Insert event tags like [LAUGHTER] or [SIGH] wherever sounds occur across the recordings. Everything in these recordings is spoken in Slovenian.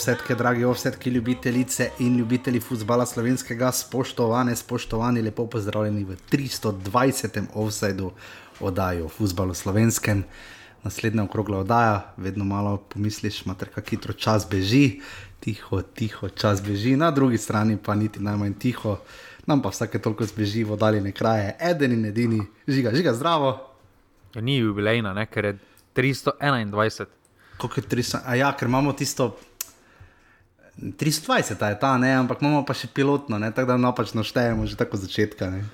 Ovsetke, dragi ovsetki, ljubitelice in ljubitelji futbola slovenskega, spoštovane, spoštovani, lepo pozdravljeni v 320. ovsedu oddaji o futbalu slovenskem. Naslednja okrogla oddaja, vedno malo pomisliš, mater, kako hitro čas beži, tiho, tiho, čas beži, na drugi strani pa niti najmanj tiho, nam pa vsake toliko zbeži v oddaljene kraje, eden in edini, žiga, žiga, zdravo. Ni jubilejna, ne? ker je 321. Kako je 300, a ja, ker imamo tisto. 320 je ta, ne, ampak imamo pa še pilotno, ne, tako da napačno štejemo že tako začetka. Ne.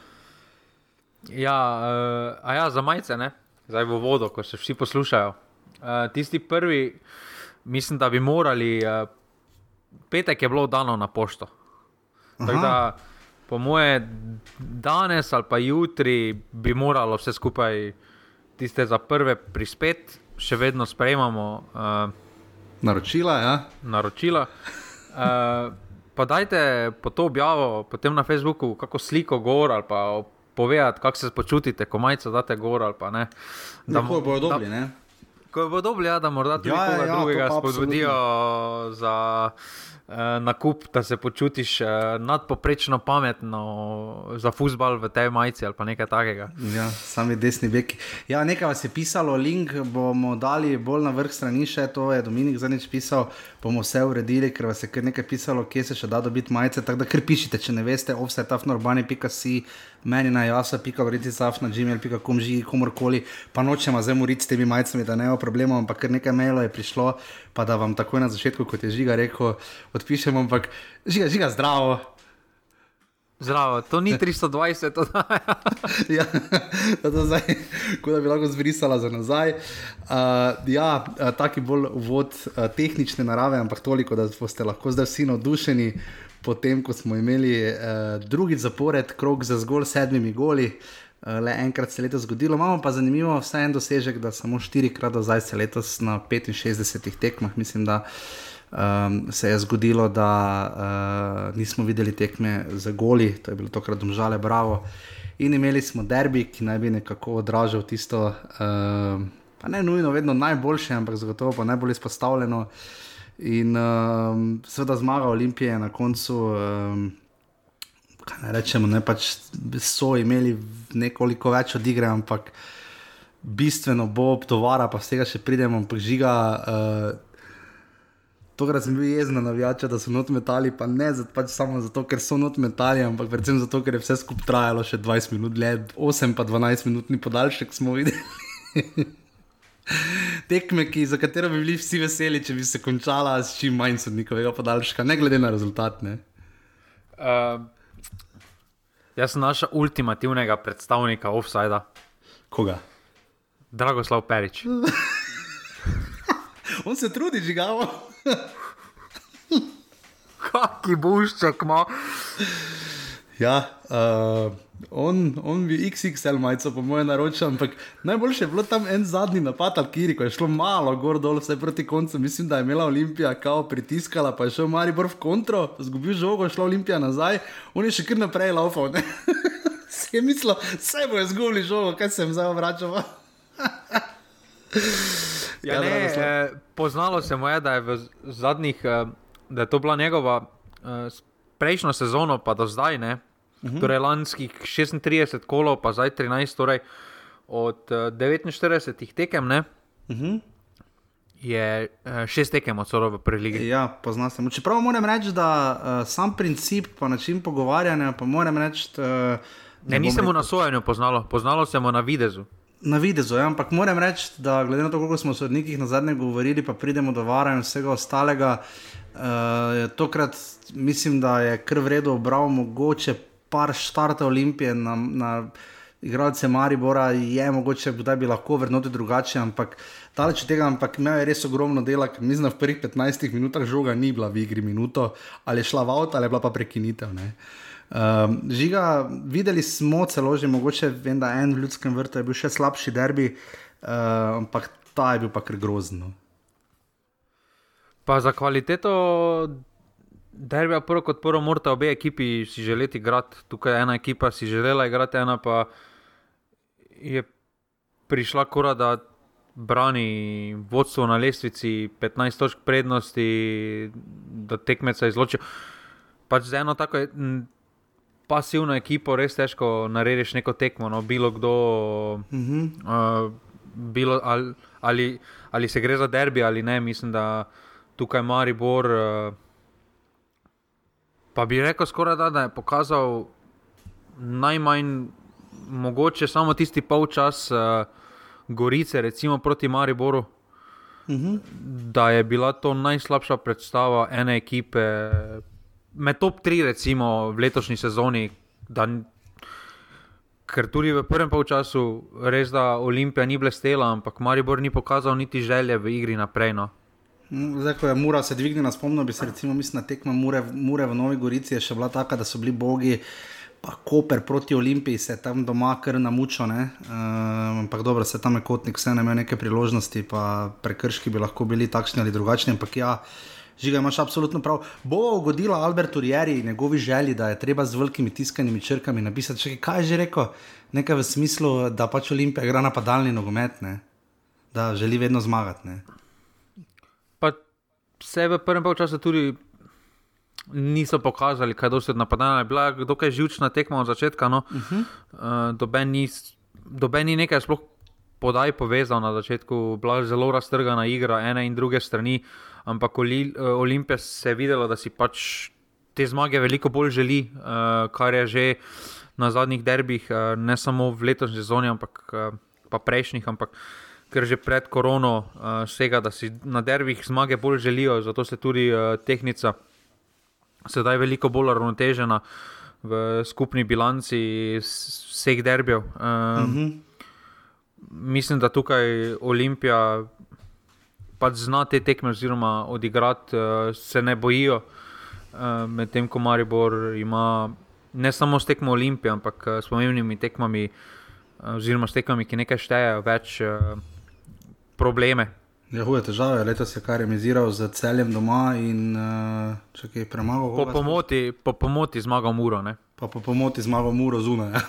Ja, uh, a ja, za majice, ne? zdaj v vodo, ko se vsi poslušajo. Uh, tisti prvi, mislim, da bi morali, uh, petek je bilo dano na pošto. Tako da, po moje, danes ali pa jutri bi moralo vse skupaj, tiste za prve prispet, še vedno sprejemamo. Uh, Naročila, ja. naročila. Uh, pa dajte po to objavo, potem na Facebooku, kako sliko gor ali pa povedati, kako se počutite, ko majice date gor ali pa ne. Da mu bodo dobri, ne? Ko bo dobro, ja, da morda tudi Ja, ja, koga ja, drugega spodbudijo za nakup, da se počutiš uh, nadpoprečno pametno za futbal v tej majici ali pa nekaj takega. Ja, sami desni beki. Ja, nekaj vas je pisalo, link bomo dali bolj na vrh strani, še to je Dominik zadnjič pisal, bomo vse uredili, ker vas je kar nekaj pisalo, kje se še da dobiti majice. Tako da kar pišite, če ne veste, offsetafnorbani.si, meni na jasa, pika vriti saf na gmail.com, žigi komorkoli, pa nočemo zdaj moriti s temi majicami, da ne bo problema, ampak kar nekaj mailov je prišlo, pa da vam takoj na začetku, kot je žiga rekel, odpišemo, ampak žiga, žiga, zdravo. Zdravo, to ni 320, to da. [LAUGHS] ja, to zdaj, kot da bi lahko zbrisala za nazaj. Uh, ja, uh, taki bolj uvod uh, tehnične narave, ampak toliko, da boste lahko zdaj vsi navdušeni, potem ko smo imeli uh, drugi zapored, krok za zgolj sedmimi goli. Uh, Le enkrat se je letos zgodilo, imamo pa zanimivo vsaj en dosežek, da samo štirikrat do zdaj se letos na 65 tekmah, mislim, da um, se je zgodilo, da uh, nismo videli tekme za goli, to je bilo tokrat domžale, bravo. In imeli smo derbi, ki naj bi nekako odražal tisto, uh, pa ne nujno vedno najboljše, ampak zagotovo pa najbolj izpostavljeno. In um, seveda zmaga Olimpije na koncu. Um, Kaj ne rečemo, ne pač so imeli nekoliko več od igre, ampak bistveno bo tovara, pa vsega še pridemo, ampak žiga. Uh, Tokrat sem bil jezen na navijače, da so not metali, pa ne pač samo zato, ker so not metali, ampak predvsem zato, ker je vse skupaj trajalo še 20 minut, le 8 pa 12 minutni podaljšek smo videli. [LAUGHS] Tekme, ki, za katero bi bili vsi veseli, če bi se končala s čim manj sodnikovega podaljška, ne glede na rezultat. Ne? Uh, jaz sem naša ultimativnega predstavnika offsajda, Koga? Dragoslav Perič. [LAUGHS] On se trudi, žigavo. [LAUGHS] Kaki bušček ima. Ja, uh, on, on bi XXL majico, po mojem, naročil, ampak najboljše je bilo tam en zadnji napad, Alkiri, ko je šlo malo gor dol, vse proti koncu. Mislim, da je imela Olimpija kao pritiskala, pa je šel Maribor v kontro, zgubil žogo, šla Olimpija nazaj, on je še kar naprej laufal. [LAUGHS] Se je mislil, vse bo izgubili žogo, kaj se jim zdaj vrača. [LAUGHS] Ja, ne, eh, poznalo se mu je, da je v zadnjih, eh, da je to bila njegova eh, prejšnjo sezono, pa do zdaj, ne, uh Mhm. -huh. torej lanskih 36 kolov, pa zdaj 13, torej od eh, 49 tekem, ne, Uh -huh. je eh, šest tekem od solo v preligi. Ja, pozna se. Čeprav moram reči, da uh, sam princip, pa način pogovarjanja, pa moram reči. Uh, Ne, nisem mu na sojenju poznalo, poznalo se mu na videzu. Na videzu, ja, ampak moram reči, da glede na to, koliko smo o sodnikih na zadnje govorili, pa pridemo do vara in vsega ostalega, uh, tokrat mislim, da je kar vredno obral mogoče par štarta Olimpije na, na igralce Maribora, je mogoče, da bi lahko vrnili drugače, ampak daleč od tega, ampak imel je res ogromno dela, ker mislim, da v prvih 15 minutah žoga ni bila v igri minuto, ali je šla v avto, ali je bila pa prekinitev. Ne. Um, žiga, videli smo celo že, mogoče vem, da en v ljudskem vrtu je bil še slabši derbi, uh, ampak ta je bil pa kar grozno. Pa za kvaliteto derbija, prvo kot prvo, morata obe ekipi si želeti igrati. Tukaj je ena ekipa si želela igrati, ena pa je prišla kora, da brani vodstvo na lestvici, 15 točk prednosti, da tekmeca izločijo. Pač z eno tako pasivno ekipo res težko narediš neko tekmo. No, bilo kdo, uh -huh. uh, bilo, ali, ali, ali se gre za derbi ali ne, mislim, da tukaj Maribor. Uh, pa bi rekel, skoraj da, da je pokazal najmanj, mogoče samo tisti polčas. Uh, Gorice, recimo proti Mariboru, uh -huh. da je bila to najslabša predstava ene ekipe, med top 3, recimo v letošnji sezoni. Da, ker tudi v prvem polčasu res da Olimpija ni blestela, ampak Maribor ni pokazal niti želje v igri naprej. No. Zdaj, ko je Mura se dvignila, spomnil bi se, recimo, mislim, na tekmo Mure, Mure v Novi Gorici, je še bila taka, da so bili bogi pa Koper proti Olimpiji se tam doma kar namučo. Uh, ampak dobro, se tam je kotnik, vse ne ima neke priložnosti, pa prekrški bi lahko bili takšni ali drugačni. Ampak ja, žiga imaš absolutno prav. Bo ugodila Albertu Rieri in njegovi želji, da je treba z velikimi tiskanimi črkami napisati, če kaj že rekel, nekaj v smislu, da pač Olimpija igra napadalni nogomet, ne? da želi vedno zmagati. Ne? Pa vse v prvem času tudi niso pokazali, kaj dosti od napadanja. Bila je dokaj živčna tekma od začetka. No. Uh -huh. uh, Doben ni, ni nekaj sploh podaj povezal na začetku, bila je zelo raztrgana igra ene in druge strani. Ampak uh, Olimpija se je videla, da si pač te zmage veliko bolj želi, uh, kar je že na zadnjih derbih, uh, ne samo v letošnji sezoni, ampak uh, prejšnjih. Ampak, Ker že pred korono vsega, da si na derbih zmage bolj želijo, zato se tudi tehnica sedaj veliko bolj uravnotežena v skupni bilanci vseh derbijev. Um, uh -huh. Mislim, da tukaj Olimpija pač zna te tekme, oziroma odigrati, uh, se ne bojijo, uh, medtem ko Maribor ima ne samo s tekmo Olimpije, ampak uh, s pomembnimi tekmami, uh, oziroma s tekmami, ki nekaj štejejo, več uh, probleme. Je ja, hude težave, letos je kar remiziral z celjem doma in uh, če kaj premagal. Po pomoti, po pomoti zmagal Muro. Ne? Pa po pomoti zmagal Muro zunaj. uh,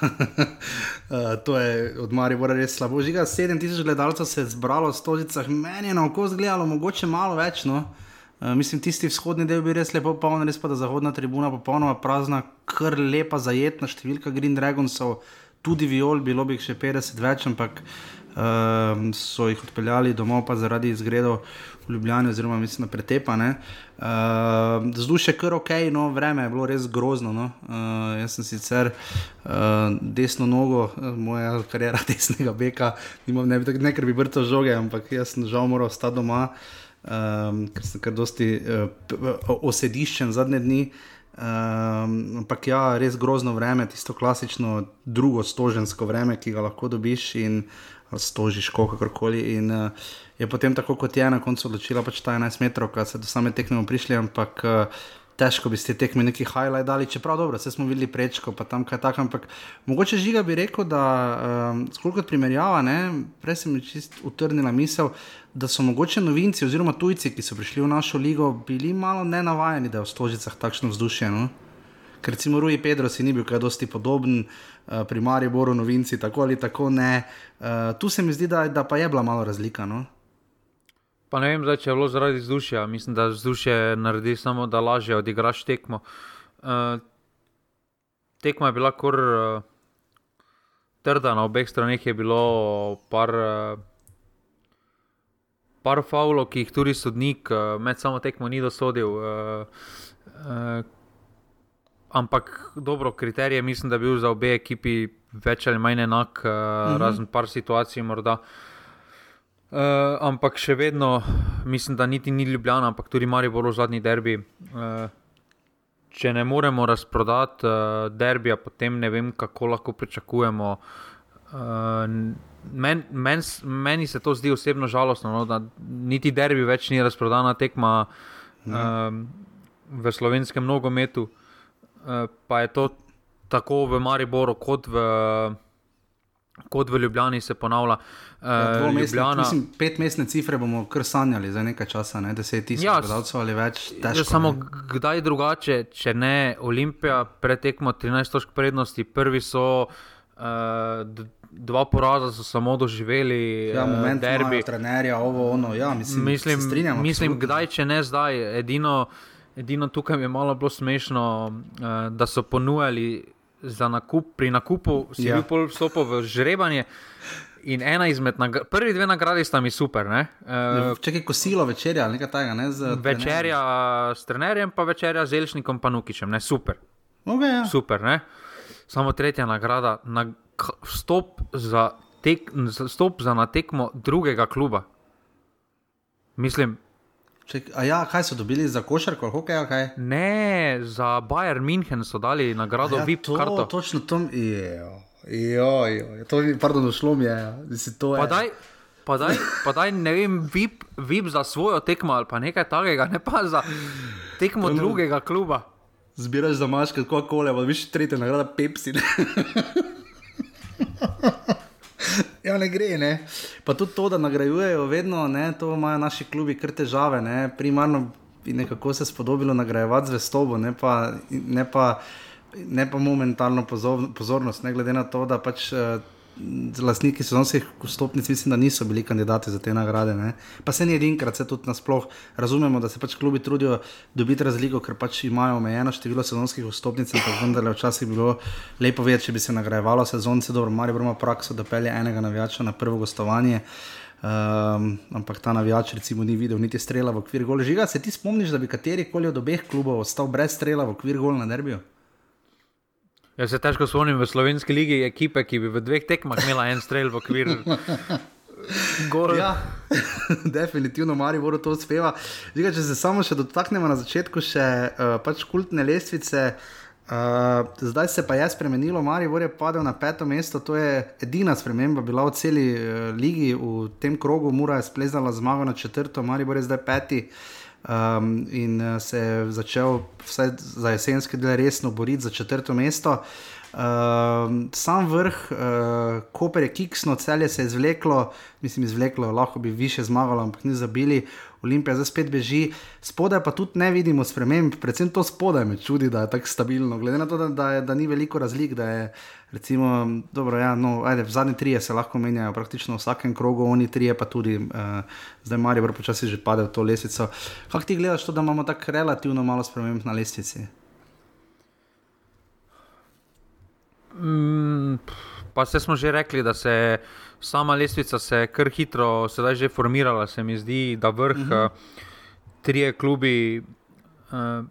[LAUGHS] to je od Marija res slabo. Žiga 7000 gledalcev se je zbralo v stolicah, meni je na oko zgledalo, mogoče malo več. No? Uh, mislim, tisti vzhodni del bi res lepo poln, res pa da zahodna tribuna popolnoma prazna, kar lepa zajetna številka Green Dragonsov, tudi viol, bilo bi jih še 50 več, ampak um, so jih odpeljali domov, pa zaradi izgredov v Ljubljani, oziroma mislim, da pretepane. Uh, ehm, Zdušje je kar ok, no, vreme je bilo res grozno. No. Uh, jaz sem sicer uh, desno nogo, moja karjera [LAUGHS] desnega beka, nimam ne, ne ker bi vrtel žoge, ampak jaz sem žal moral ostati doma, um, ker sem kar dosti uh, osediščen zadnje dni. Um, ampak ja, res grozno vreme, tisto klasično drugo stožensko vreme, ki ga lahko dobiš. In, stožiš, kakorkoli. In uh, je potem tako, kot je na koncu odločila, pač ta 11 metrov, ki so do same tekme prišli, ampak uh, težko bi ste tekme neki highlight dali, čeprav dobro, vse smo videli prečko, pa tam kaj takega. Ampak mogoče žiga bi rekel, da um, skoraj kot primerjava, ne, prej sem čist utrnila misel. Da so mogoče novinci, oziroma tujci, ki so prišli v našo ligo, bili malo nenavajeni, da je v Stožicah takšno vzdušje. No? Ker recimo Rui Pedro si ni bil kaj dosti podoben, uh, pri Mariju, novinci, tako ali tako ne. Uh, tu se mi zdi, da, da pa je bila malo razlika. No? Pa ne vem, zdaj, če je bilo zaradi vzdušja. Mislim, da vzdušje naredi samo, da lažje odigraš tekmo. Uh, tekma je bila kar uh, trda, na obeh straneh je bilo par. Uh, Par faulov, ki jih tudi sodnik med samo tekmo ni dosodil, Ampak dobro, kriterij mislim, da je bil za obe ekipi več ali manj enak, uh, uh -huh. razen par situacij. Morda. Uh, ampak še vedno mislim, da niti ni Ljubljana, ampak tudi Mari bolj v zadnji derbi. Uh, če ne moremo razprodati uh, derbija, potem ne vem, kako lahko pričakujemo. Uh, men, men, meni se to zdi osebno žalostno, no, da niti derbi več ni razprodana tekma uh, v slovenskem nogometu. Uh, pa je to tako v Mariboru, kot v, kot v Ljubljani se ponavlja. Uh, Ljubljana, mislim, pet mestne cifre bomo kar sanjali za nekaj časa, ne? deset tisoč ja, gledalcev ali več. Težko, samo ne? kdaj drugače, če ne Olimpija, pretekmo 13 točk prednosti, prvi so. Uh, dva poraza so samo doživeli, Ja, moment, derbi. derbi. trenerja, ovo, ono, ja, mislim, Mislim, strinjam. mislim absolutno. kdaj, če ne zdaj. Edino, edino tukaj mi je malo bilo smešno, uh, da so ponujali nakup, pri nakupu, si Ja. ja. bil pol vstopil v žrebanje. In ena izmed nagrad, prvi dve nagradi sta mi super. ne. Uh, Čakaj, kosilo, večerja ali nekaj takega, ne? Z večerja s trenerjem, pa večerja z Elšnikom, pa Nukičem, ne super. Okay, ja. super ne? Samo tretja nagrada, na, vstop, za tek, za- vstop za natekmo drugega kluba. Mislim, Ček, ja, kaj so dobili za košarko, hokej, kaj? ne, za Bayern München so dali nagrado ja, VIP to, karto. Točno tam je. Jo, jo, to mi, pardon, došlo mi je. To je. Pa daj, pa daj, pa daj ne vem, VIP, VIP za svojo tekmo ali pa nekaj takega, ne pa za tekmo drugega kluba. Zbiraš za maške, kako kole, pa viš tretja nagrada Pepsi. [LAUGHS] Ja, ne gre, ne. Pa tudi to, da nagrajujejo vedno, ne, to imajo naši klubi kar težave, ne. Primarno bi nekako se spodobilo nagrajevati zvestobo, ne pa, ne pa, ne pa momentalno pozor, pozornost, ne glede na to, da pač. Uh, Lastniki sezonskih vstopnic mislim, da niso bili kandidati za te nagrade. Ne? Pa se ni edinkrat, se tudi nasploh razumemo, da se pač klubi trudijo dobiti razliko, ker pač imajo omejeno število sezonskih vstopnic, ampak vendar je včasih bilo lepo vedeti, če bi se nagrajevalo sezonce, dobro, Mari ima prakso, da pelje enega navijača na prvo gostovanje. Um, ampak ta navijač, recimo, ni videl niti strela v okvir gol. Žiga, se ti spomniš, da bi kateri koli od obeh klubov ostal brez strela v okvir gol na derbiju? Jaz se težko spomnim v slovenski ligi ekipe, ki bi v dveh tekmah imela en strel v okvir. [LAUGHS] Gol. Ja, [LAUGHS] definitivno Marijo to uspeva. Zdaj, če se samo še dotaknemo na začetku, še uh, pač kultne lestvice. Uh, zdaj se pa je spremenilo, Marijo je padel na peto mesto, to je edina sprememba bila v celi uh, ligi, v tem krogu Mura je splezala zmago na četrto, Marijo je zdaj peti. Um, in uh, se je začel vsaj za jesenski del resno boriti za četrto mesto. Uh, sam vrh, uh, Koper je kiksno, celje se je izvleklo, mislim, izvleklo, lahko bi više zmagalo, ampak ni zabili. Olimpija zdaj spet beži, spodaj pa tudi ne vidimo sprememb, predvsem to spodaj me čudi, da je tako stabilno. Glede na to, da, da, je, da ni veliko razlik, da je recimo, dobro, ja, no, ajde, v zadnji trije se lahko menjajo praktično v vsakem krogu, oni trije pa tudi, uh, zdaj Marijo počasi že padel v to lesico. Kako ti gledaš to, da imamo tako relativno malo sprememb na lesici? Mm, pa se smo že rekli, da se je sama lestvica se kar hitro sedaj že formirala. Se mi zdi, da vrh, uh -huh. trije klubi uh,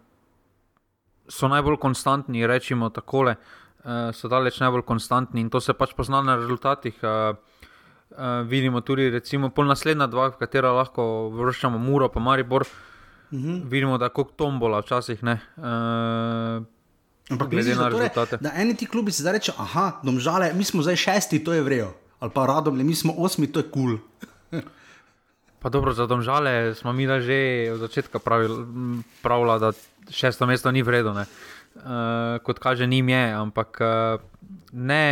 so najbolj konstantni, rečemo takole, uh, so daleč najbolj konstantni in to se pač pozna na rezultatih. Uh, Uh, vidimo tudi, recimo, pol naslednja dva, v katera lahko vrščamo Muro, pa Maribor. Uh -huh. Vidimo, da je kot tombola včasih. Ne, uh, Ampak glede na torej, rezultate. da eni ti klubi se zdaj reče, aha, domžale, mi smo zdaj šesti, to je vrejo. Ali pa radom, mi smo osmi, to je kul. Cool. [LAUGHS] Pa dobro, za domžale smo mi že od začetka pravili, pravila, da šesto mesto ni vredno. Uh, kot kaže, njim je, ampak uh, ne.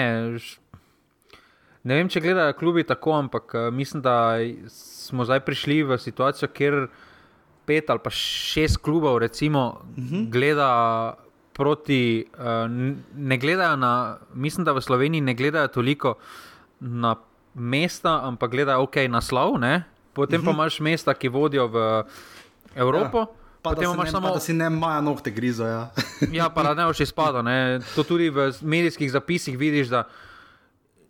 Ne vem, če gledajo klubi tako, ampak uh, mislim, da smo zdaj prišli v situacijo, kjer pet ali pa šest klubov, recimo, uh -huh. gleda proti. Uh, ne gledajo na, mislim, da v Sloveniji ne gledajo toliko na mesta, ampak gledajo ok, naslov, ne? potem pa imaš mesta, ki vodijo v Evropo. Ja. Pa Potem imaš ne, samo pa da si ne maja nohte grizo. Ja. [LAUGHS] Ja, pa da ne boš izpadel. Ne. To tudi v medijskih zapisih vidiš, da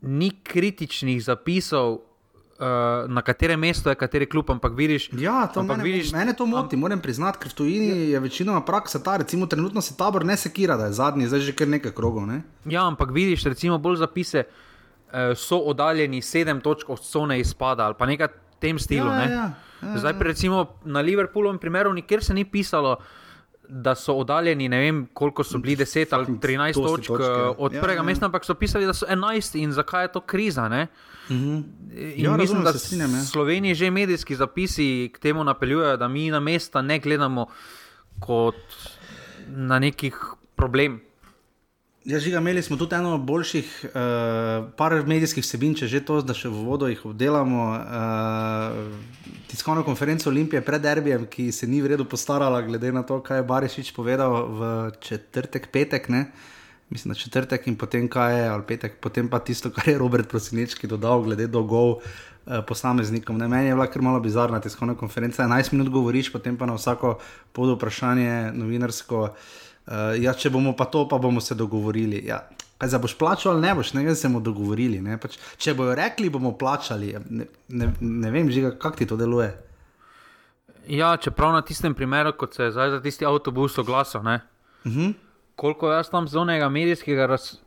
ni kritičnih zapisov, uh, na katerem mestu je kateri klub, ampak vidiš. Ja, to ampak mene, vidiš, mene to moti, moram priznati, ker v tujini je večinoma praksa ta, recimo trenutno se tabor ne sekira, da je zadnji, zdaj že kar nekaj krogov. Ne? Ja, ampak vidiš, recimo, bolj zapise uh, so oddaljeni sedem točk od cone izpada ali pa nekaj v tem stilu. Ja, ne. ja, ja, Zdaj, pri, recimo, na Liverpoolu, primeru, nikjer se ni pisalo. Da so oddaljeni, ne vem, koliko so bili 10 ali 13 dosti točk točke. eh, od Ja, prvega ja. mesta, ampak so pisali, da so 11 in zakaj je to kriza. Ne? In Ja, mislim, razumem, da se strinjam, ja. v Sloveniji že medijski zapisi k temu napeljujejo, da mi na mesta ne gledamo kot na nekih problem. Ja, žiga, imeli smo tudi eno boljših, uh, par medijskih vsebin, če že to, da še v vodo jih obdelamo. Uh, tiskovno konferenco Olimpije pred derbijem, ki se ni v redu postarala, glede na to, kaj je Barišič povedal v četrtek, petek. Ne? mislim, na četrtek in potem kaj je, ali petek, potem pa tisto, kar je Robert Prosinečki dodal, glede dolgov. Uh, posameznikom. Ne, meni je bila kar malo bizarna tiskovna konferenca. 11 minut govoriš, potem pa na vsako pod vprašanje novinarsko, uh, ja, če bomo pa to, pa bomo se dogovorili. Ja, kaj za boš plačal ali ne boš, ne vem, se bomo dogovorili. Pač, če bojo rekli, bomo plačali. Ne, ne, ne vem, žiga, kako ti to deluje. Ja, čeprav na tistem primeru, kot se je zdaj za tisti avtobus oglasil, uh Mhm. -huh. koliko jaz tam zonega medijskega raz,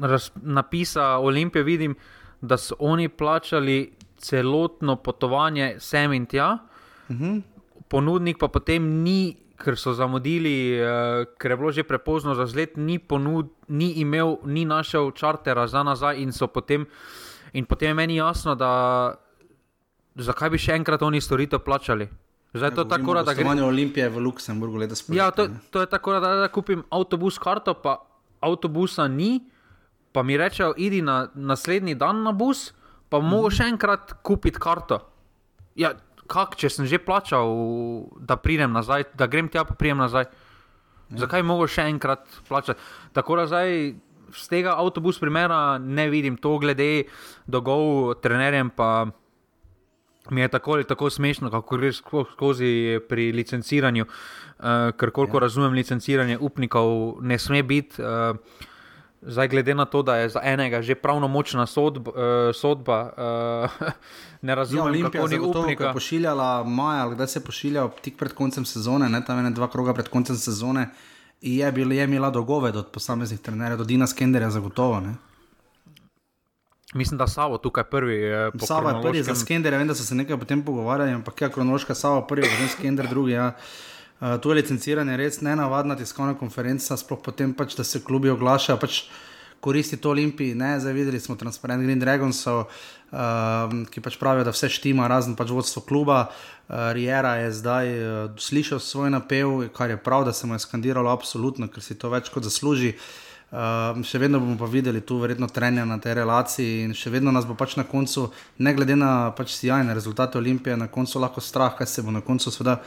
raz, napisa Olimpije vidim, da so oni plačali celotno potovanje sem in tja, Uh -huh. ponudnik pa potem ni, ker so zamudili, eh, ker je bilo že prepozno za zlet, ni, ponud, ni imel, ni našel čartera za nazaj in so potem. In potem je meni jasno, da zakaj bi še enkrat oni storitev plačali. Zdaj je to tako, da gre. Gre... Olimpije v Luksemburgu spomladi. Ja, to, to je tako, da, da kupim avtobus karto, pa avtobusa ni, pa mi rečejo, idi na naslednji dan na bus, pa mogo še enkrat kupiti karto. Ja, kak, če sem že plačal, da pridem nazaj, da grem tja, pa pridem nazaj. Ja. Zakaj mogo še enkrat plačati? Tako da zdaj. Z tega avtobus primera ne vidim to, glede dolgov trenerjem, pa mi je tako ali tako smešno, kako greš skozi pri licenciranju, uh, ker koliko ja. razumem, licenciranje upnikov ne sme biti. Uh, Zdaj, glede na to, da je za enega že pravnomočna sodb, uh, sodba, uh, [LAUGHS] ne razumem, ja, kako ni upnika. Pošiljala maja, kdaj se je pošiljala tik pred koncem sezone, ne tam ene dva kroga pred koncem sezone, je, bil, je imela dogovor od posameznih trenerjev, do Dina Skenderja zagotovo. Ne? Mislim, da Savo tukaj prvi. Savo je prvi za Skenderja, vem, da so se nekaj potem pogovarjali, ampak ja, kronološka Savo prvi, potem Skender drugi. Ja. Uh, tu je licenciranje res ne navadna tiskovna konferenca, sploh potem pač, da se klubi oglašajo, pač koristi to Olimpiji. Ne, zdaj videli smo transparent Green Dragonsov, uh, ki pač pravijo, da vse štima, razen pač vodstvo kluba. Uh, Riera je zdaj uh, slišal svoj napev, kar je prav, da se mu je skandiralo, absolutno, ker si to več kot zasluži. Uh, še vedno bomo pa videli tu verjetno trenja na tej relaciji in še vedno nas bo pač na koncu, ne glede na pač sjajne rezultate Olimpije, na koncu lahko strah, kaj se bo na koncu seveda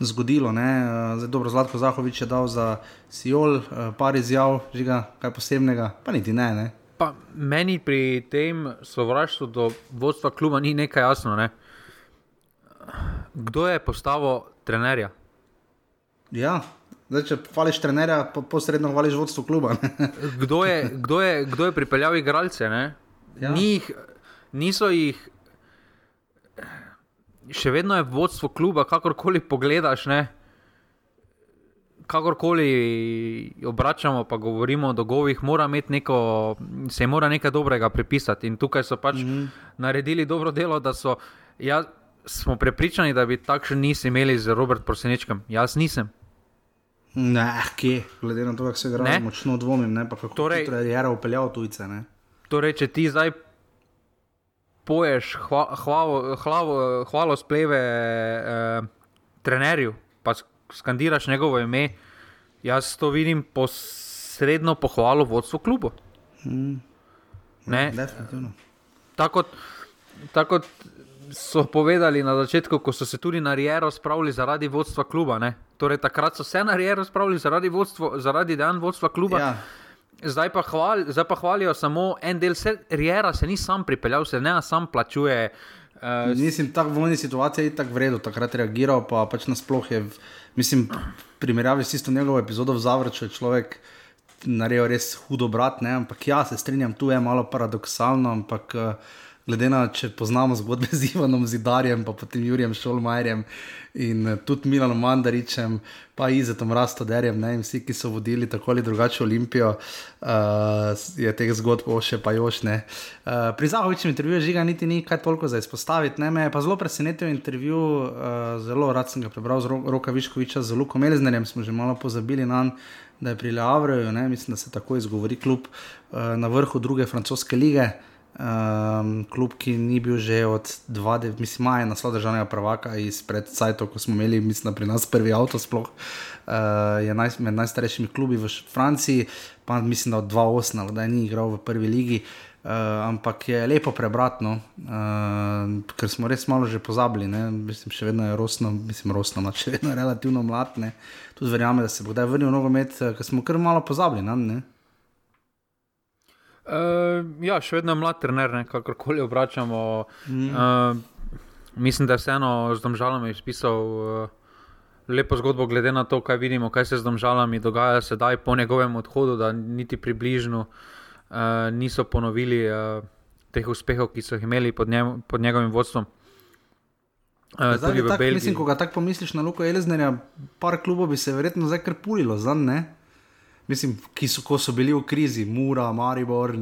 zgodilo. Uh, zdaj dobro, Zlatko Zahovič je dal za Sijol, uh, par izjav, žiga, kaj posebnega, pa niti ne. ne. Pa meni pri tem sovraštvu do vodstva kluba ni nekaj jasno. Ne? Kdo je postavil trenerja? Ja, Zdaj, če hvališ trenerja, po, posredno hvališ vodstvo kluba. kdo, je, kdo, je, kdo je pripeljal igralce? Ja. Ni jih, niso jih. Še vedno je vodstvo kluba, kakorkoli pogledaš, ne? kakorkoli obračamo, pa govorimo o dolgovih, mora neko, se mora nekaj dobrega pripisati. In tukaj so pač mm -hmm. naredili dobro delo, da so. Ja, smo prepričani, da bi takšen nisi imeli z Robert Prosenečkem. Jaz nisem. Ne, kje, glede na to, kako se gre, močno dvomim, ne, pa kako torej, je Jara upeljal tujce. Ne. Torej, če ti zdaj poješ hva, hvalo, hvalo, hvalo spleve eh, trenerju, pa skandiraš njegovo ime, jaz to vidim posredno pohvalo vodstvu klubu. Hmm. Ne, definitivno. Tako, tako so povedali na začetku, ko so se tudi na Riero spravili zaradi vodstva kluba. Ne? Torej, takrat so se na Riero spravili zaradi, vodstvo, zaradi dan vodstva kluba. Ja. Zdaj pa, hval, zdaj pa hvalijo samo en del, se, Riera se ni sam pripeljal, se ne sam plačuje. Uh, mislim, da v vojni situaciji je tako vredno, takrat reagiral, pa pač nasploh je, mislim, primerjavi s isto njegovo epizodo v Zavrču, je človek naredil res hudo brat, ne? ampak ja, se strinjam, tu je malo paradoksalno, ampak uh, glede na to, če poznamo zgodbe z Ivanom Zidarjem, pa potem Jurjem Šolmajerjem in uh, tudi Milanom Mandaričem, pa Izetom Rastoderjem, ne, in vsi, ki so vodili tako ali drugače Olimpijo, uh, je teh zgodb oše pa još ne. Uh, pri Zahovičem intervjuju žiga niti ni kaj toliko za izpostaviti, ne, me je pa zelo presenetil intervju, uh, zelo rad sem ga prebral z Ro Roka Viškoviča z Lukom Elznerjem, smo že malo pozabili na njega. Da je pri Leavreju, mislim, da se tako izgovori, klub uh, na vrhu druge francoske lige, uh, Um, klub, ki ni bil že od 20, mislim, maja naslov državnega prvaka izpred Cajtov, ko smo imeli, mislim, pri nas prvi avto, sploh uh, je naj, med najstarejšimi klubi v Franciji, pa mislim, da od 2008, da ni igral v prvi ligi. ampak je lepo prebratno, uh, ker smo res malo že pozabili. Ne? Mislim, še vedno je rosno, mislim, rosno, no, še vedno je relativno mlad. Ne? Tudi verjamem, da se bo kdaj vrnil nogomet, ker smo kar malo pozabili. Ne? Uh, ja, še vedno je mlad trener, kakorkoli obračamo. Mm. Uh, mislim, da je vseeno z domžalami izpisal uh, lepo zgodbo, glede na to, kaj vidimo, kaj se z domžalami dogaja sedaj po njegovem odhodu, da niti približno uh, niso ponovili uh, teh uspehov, ki so jih imeli pod, njem, pod njegovim vodstvom. Uh, zdaj, tak, mislim, ko ga tako pomisliš na Luko Eliznerja, par klubov bi se verjetno zdaj kar pulilo, zdaj, mislim, ki so, so bili v krizi, Mura, Maribor.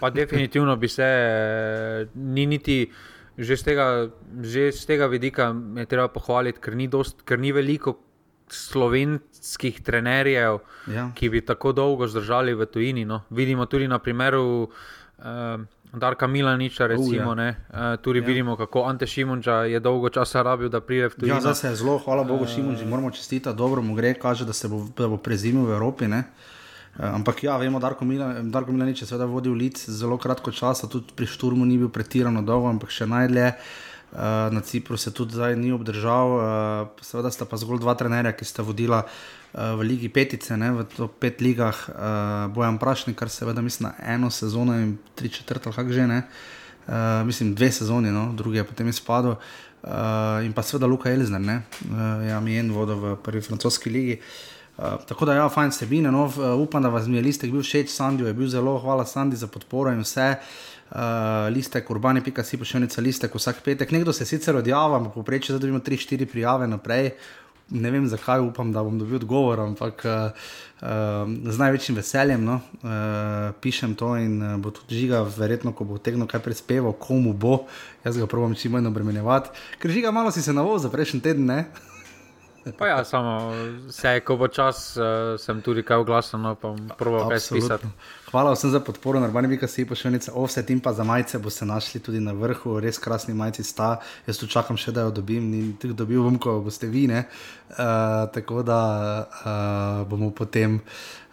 pa definitivno bi se, ni niti. Že z, tega, že z tega vidika je treba pohvaliti, ker ni, dost, ker ni veliko slovenskih trenerjev, ja. ki bi tako dolgo zdržali v tujini. No. Vidimo tudi na primeru uh, Darka Milaniča, recimo, uh, ja. uh, tudi ja. vidimo, kako Ante Šimunča je dolgo časa rabil, da pride v tujino. Ja, zdaj se je zelo, hvala Bogu, uh, Šimunči, moramo čestitati, dobro mu gre, kaže, da se bo, da bo prezimil v Evropi. Ne? Ampak ja, vemo, da je Darko Milanič seveda vodil lic zelo kratko časa, tudi pri šturmu ni bil pretirano dolgo, ampak še najdlje. Uh, na Cipru se tudi zdaj ni obdržal, uh, seveda sta pa zgolj dva trenerja, ki sta vodila uh, v Ligi Petice, ne, v pet ligah, uh, Bojan Prašnik, kar seveda mislim na eno sezono in tri četrt, kako že ne, uh, mislim dve sezoni, no, drugi je potem izpadel. Uh, in pa seveda Luka Elizner, ne, uh, ja, mi je en vodo v prvi francoski ligi. Uh, tako da, ja, fajn sebine. No, upam, da vas je listek bil všeč, Sandy je bil zelo, hvala Sandy za podporo in vse. Uh, uh, listek, urbani, pika si pošiljnica listek vsak petek. Nekdo se sicer odjava, ampak poprečje, da dobimo 3-4 prijave naprej. Ne vem, zakaj upam, da bom dobil odgovor, ampak uh, uh, z največjim veseljem no, uh, pišem to in uh, bo tudi žiga, verjetno, ko bo tegno kaj prispeval, komu bo. Jaz ga probujem čim manj obremenjevati. Ker žiga, malo si se navozil prejšnji teden, ne? Pa ja, samo vse, ko bo čas, uh, sem tudi kaj oglasen, no, pa proval kaj spisati. Hvala vsem za podporo, narbani bi kasi pošiljnica, offset in pa za majice boste našli tudi na vrhu, res krasni majici sta. Jaz tu čakam še, da jo dobim, ni teh dobil bom, ko boste vi, ne. Uh, tako da uh, bomo potem.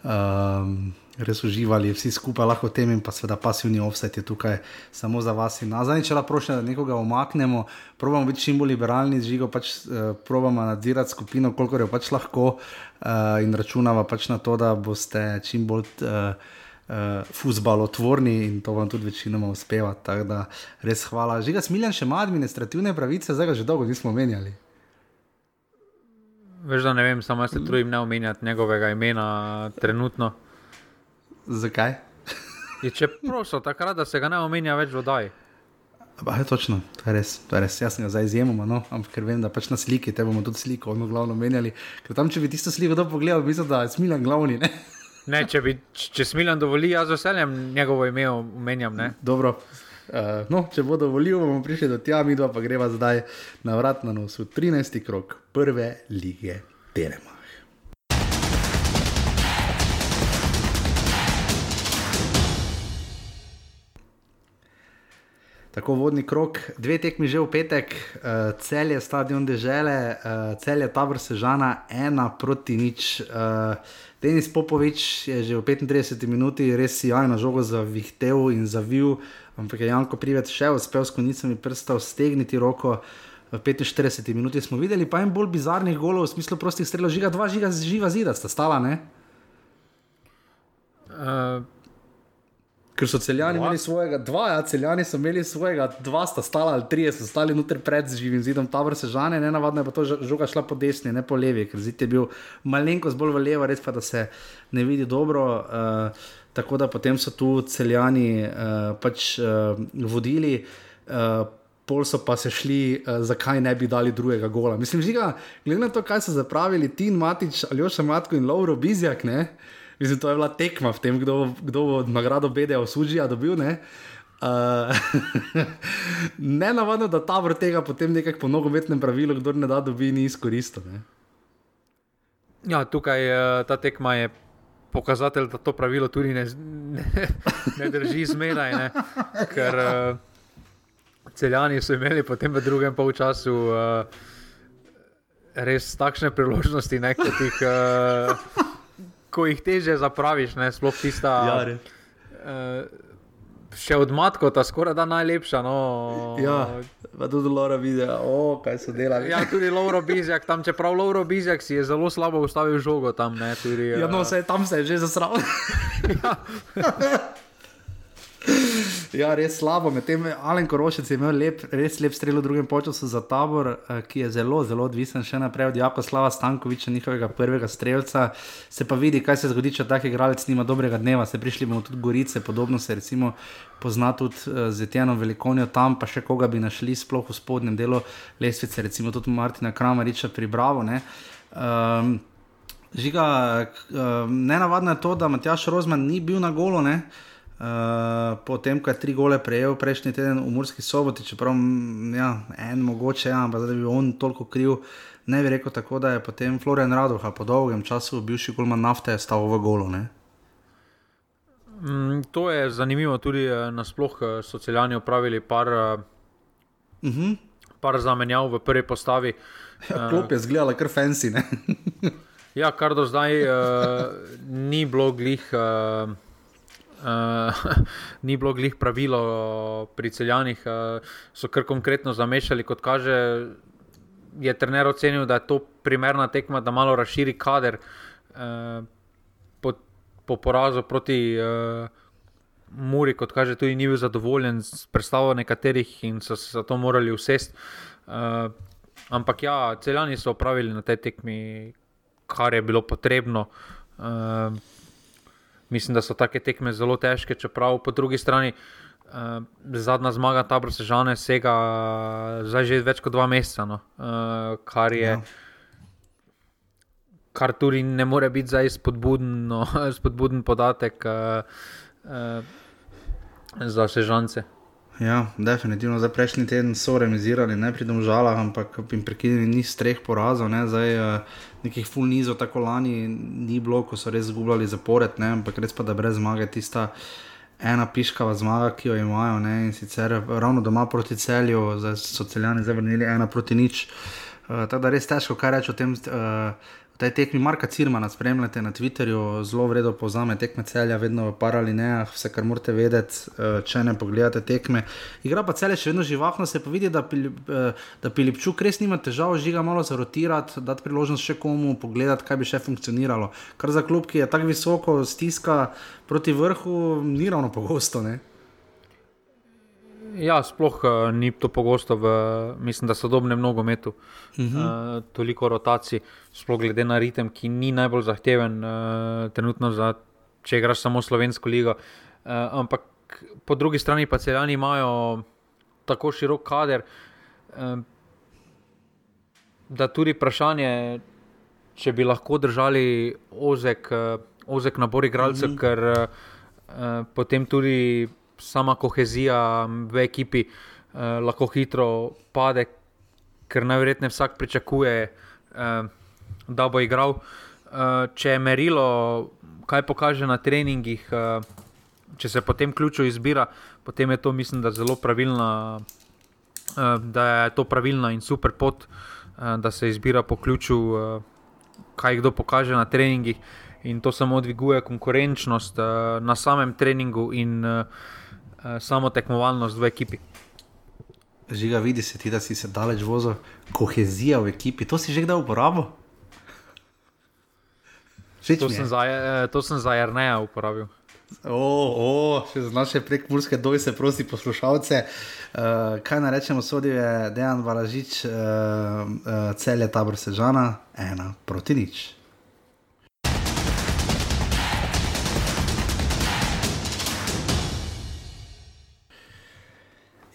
Uh, res uživali, vsi skupaj lahko tem in pa seveda pasivni offset je tukaj samo za vas in nazaj. Če lahko prošljemo, da nekoga omaknemo, probamo biti čim bolj liberalni, žigo pač uh, probamo nadzirati skupino, koliko jo pač lahko uh, in računamo pač na to, da boste čim bolj. Uh, Uh, Fusbalotvorni in to vam tudi večinoma uspeva. Tako da res hvala. Žiga Smiljan še ima administrativne pravice, zdaj ga že dolgo nismo menjali. Veš, da ne vem, samo jaz se trudim ne omenjati njegovega imena trenutno. Zakaj? je, če prosim, takrat, da se ga ne omenja več v oddaji. Pa je točno, to je res, to je res. jaz sem ga zdaj izjemoma, no? ampak ker vem, da pač na sliki te bomo tudi sliko, ono glavno menjali. Ker tam, če bi tisto sliko pogledal, bi videl, da je smilen glavni. Ne? ne, če, bi, če smilen dovoli, jaz z veseljem njegovo ime omenjam. Dobro. Uh, no, če bo dovolil, bomo prišli do tja, mi dva pa greva zdaj na vrat na nos v 13. krok prve lige Terema. Tako vodni krok, dve tekmi že v petek, uh, cel je stadion dežele, uh, cel je tabor sežana, ena proti nič. Uh, Denis Popovič je že v 35 minuti res jajno žogo zavihtel in zavil, ampak je Janko Privet še uspel s konicami prstov stegniti roko. V 45 minuti smo videli pa en bolj bizarnih golov, v smislu prostih strelov, žiga dva žiga, živa zida, sta stala, ne? Uh, Ker so celjani imeli svojega, dva, ja, celjani so imeli svojega, dva sta stala ali tri, so stali noter pred živim zidom, ta vrsta žane, ne navadno je pa to žoga šla po desni, ne po levi, ker zid je bil malenkost bolj v levo, res pa da se ne vidi dobro. Uh, tako da potem so tu celjani uh, pač uh, vodili. Uh, Pol so pa se šli, uh, zakaj ne bi dali drugega gola. Mislim, že glede na to, kaj so zapravili Tin Matič, Aljoša Matko in Lauro Bizjak, ne, uh, Mislim, to je bila tekma v tem, kdo, kdo bo nagrado BDO sužija dobil. Ne? Uh, [LAUGHS] ne navadno, da ta vrh tega potem nekako po nogometnem pravilu, kdo ne da dobi, ni izkoristil. Ja, tukaj uh, ta tekma je pokazatelj, da to pravilo tudi ne, ne, ne drži zmeraj. Ne? Ker uh, [LAUGHS] celjani so imeli potem v drugem polčasu uh, res takšne priložnosti, ne, kot jih. Uh, ko jih teže zapraviš, ne, sploh tista. Ja, uh, še od matka, ta skoraj da najlepša. No. Ja, pa tudi Laura vidi, kaj so delali. Ja, tudi Laura Bizjak, tam čeprav Laura Bizjak si je zelo slabo ustavil žogo tam. Ne, tudi, ja, no, se, tam se je že zasral. [LAUGHS] [LAUGHS] ja. [LAUGHS] Ja, res slabo. Medtem Alen Korošec je imel lep, res lep strel v drugem času za tabor, eh, ki je zelo, zelo odvisen še naprej od Jako Slava Stankoviča, njihovega prvega streljca. Se pa vidi, kaj se zgodi, če tak igralec nima dobrega dneva. Se prišli bomo tudi Gorice, podobno se recimo pozna tudi uh, z Etjeno Velikonijo tam, pa še koga bi našli, sploh v spodnjem delu lestvice, recimo tudi Martina Kramariča pri Bravo. Um, Žiga, uh, nenavadno je to, da Matjaš Rozman ni bil na golo. Ne? Uh, Potem, ko je tri gole prejel prejšnji teden v Murski soboti, čeprav ja, en mogoče, ja, ampak da bi on toliko kriv, ne bi rekel tako, da je potem Florian Radoha po dolgem času, bivši kulman nafte, stal v golu. Mm, to je zanimivo, tudi eh, nasplošno eh, so celjani upravili par, uh -huh. Mhm. par zamenjav v prvi postavi. Ja, klop je zgledala kar fancy. [LAUGHS] ja, kar do zdaj uh, ni bilo glih. Uh, Uh, [LAUGHS] ni bilo glih pravilo pri celjanih, uh, so kar konkretno zamešali, kot kaže. Je trener ocenil, da je to primerna tekma, da malo razširi kader uh, po, po porazu proti uh, Muri, kot kaže, tudi ni bil zadovoljen s predstavo nekaterih in so se zato morali usesti. Uh, ampak ja, celjani so opravili na tej tekmi, kar je bilo potrebno. Uh, mislim, da so take tekme zelo težke, čeprav po drugi strani uh, zadnja zmaga Tabor Sežane sega zdaj že več kot dva meseca, no, uh, kar je. Ja. Kar tudi ne more biti zdaj spodbuden, no, [LAUGHS] spodbuden podatek uh, uh, za sežance. Ja, definitivno. Zdaj, prejšnji teden so remisirali, ne pri domžalah, ampak jim prekinili ni streh porazov. Ne? Zdaj, uh, nekih full nizov, tako lani ni bilo, ko so res zgubljali zapored, ne? ampak res pa da brez zmage tista. Ena piškava zmaga, ki jo imajo, ne? in sicer ravno doma proti celju, zdaj so celjani zavrnili ena proti nič. Uh, tako da res težko kaj reči o tem, uh, tej tekmi Marka Cirmana spremljate na Twitterju, zelo vredno povzame tekme celja, vedno v paralinejah, vse kar morate vedeti, eh, če ne pogledate tekme. Igra pa celje še vedno živahno, se pa vidi, da, eh, da Pilipčuk res nima težav, žiga malo zarotirati, dati priložnost še komu pogledati, kaj bi še funkcioniralo. Kar za klub, ki je tako visoko stiska proti vrhu, ni ravno pogosto. Ne? Ja, sploh uh, ni to pogosto, v, mislim, da so dobne mnogo metu, uh -huh. uh, toliko rotacij, sploh glede na ritem, ki ni najbolj zahteven, uh, trenutno, za, če igraš samo slovensko ligo. Uh, ampak po drugi strani pa celjani imajo tako širok kader, uh, da tudi vprašanje, če bi lahko držali ozek, uh, ozek nabor igralcev, uh -huh. ker uh, potem tudi sama kohezija v ekipi uh, lahko hitro pade, ker najverjetneje vsak pričakuje, uh, da bo igral. Uh, če je merilo, kaj pokaže na treningih, uh, če se potem ključo izbira, potem je to, mislim, da zelo pravilna. Da je to pravilna in super pot, da se izbira po ključu, kaj kdo pokaže na treningih, in to samo dviguje konkurenčnost na samem treningu in uh, samo tekmovalnost v ekipi. Žiga, vidi se ti, da si se daleč vozil, kohezija v ekipi. To si že kdaj uporabil? To sem, za, eh, to sem za Jrneja uporabil. Oh, oh, še za naše prekmurske dojce, prosti poslušalce. Uh, kaj naj rečemo, sodi je Dejan Valažič, uh, uh, cel je tabor Sežana, ena proti nič.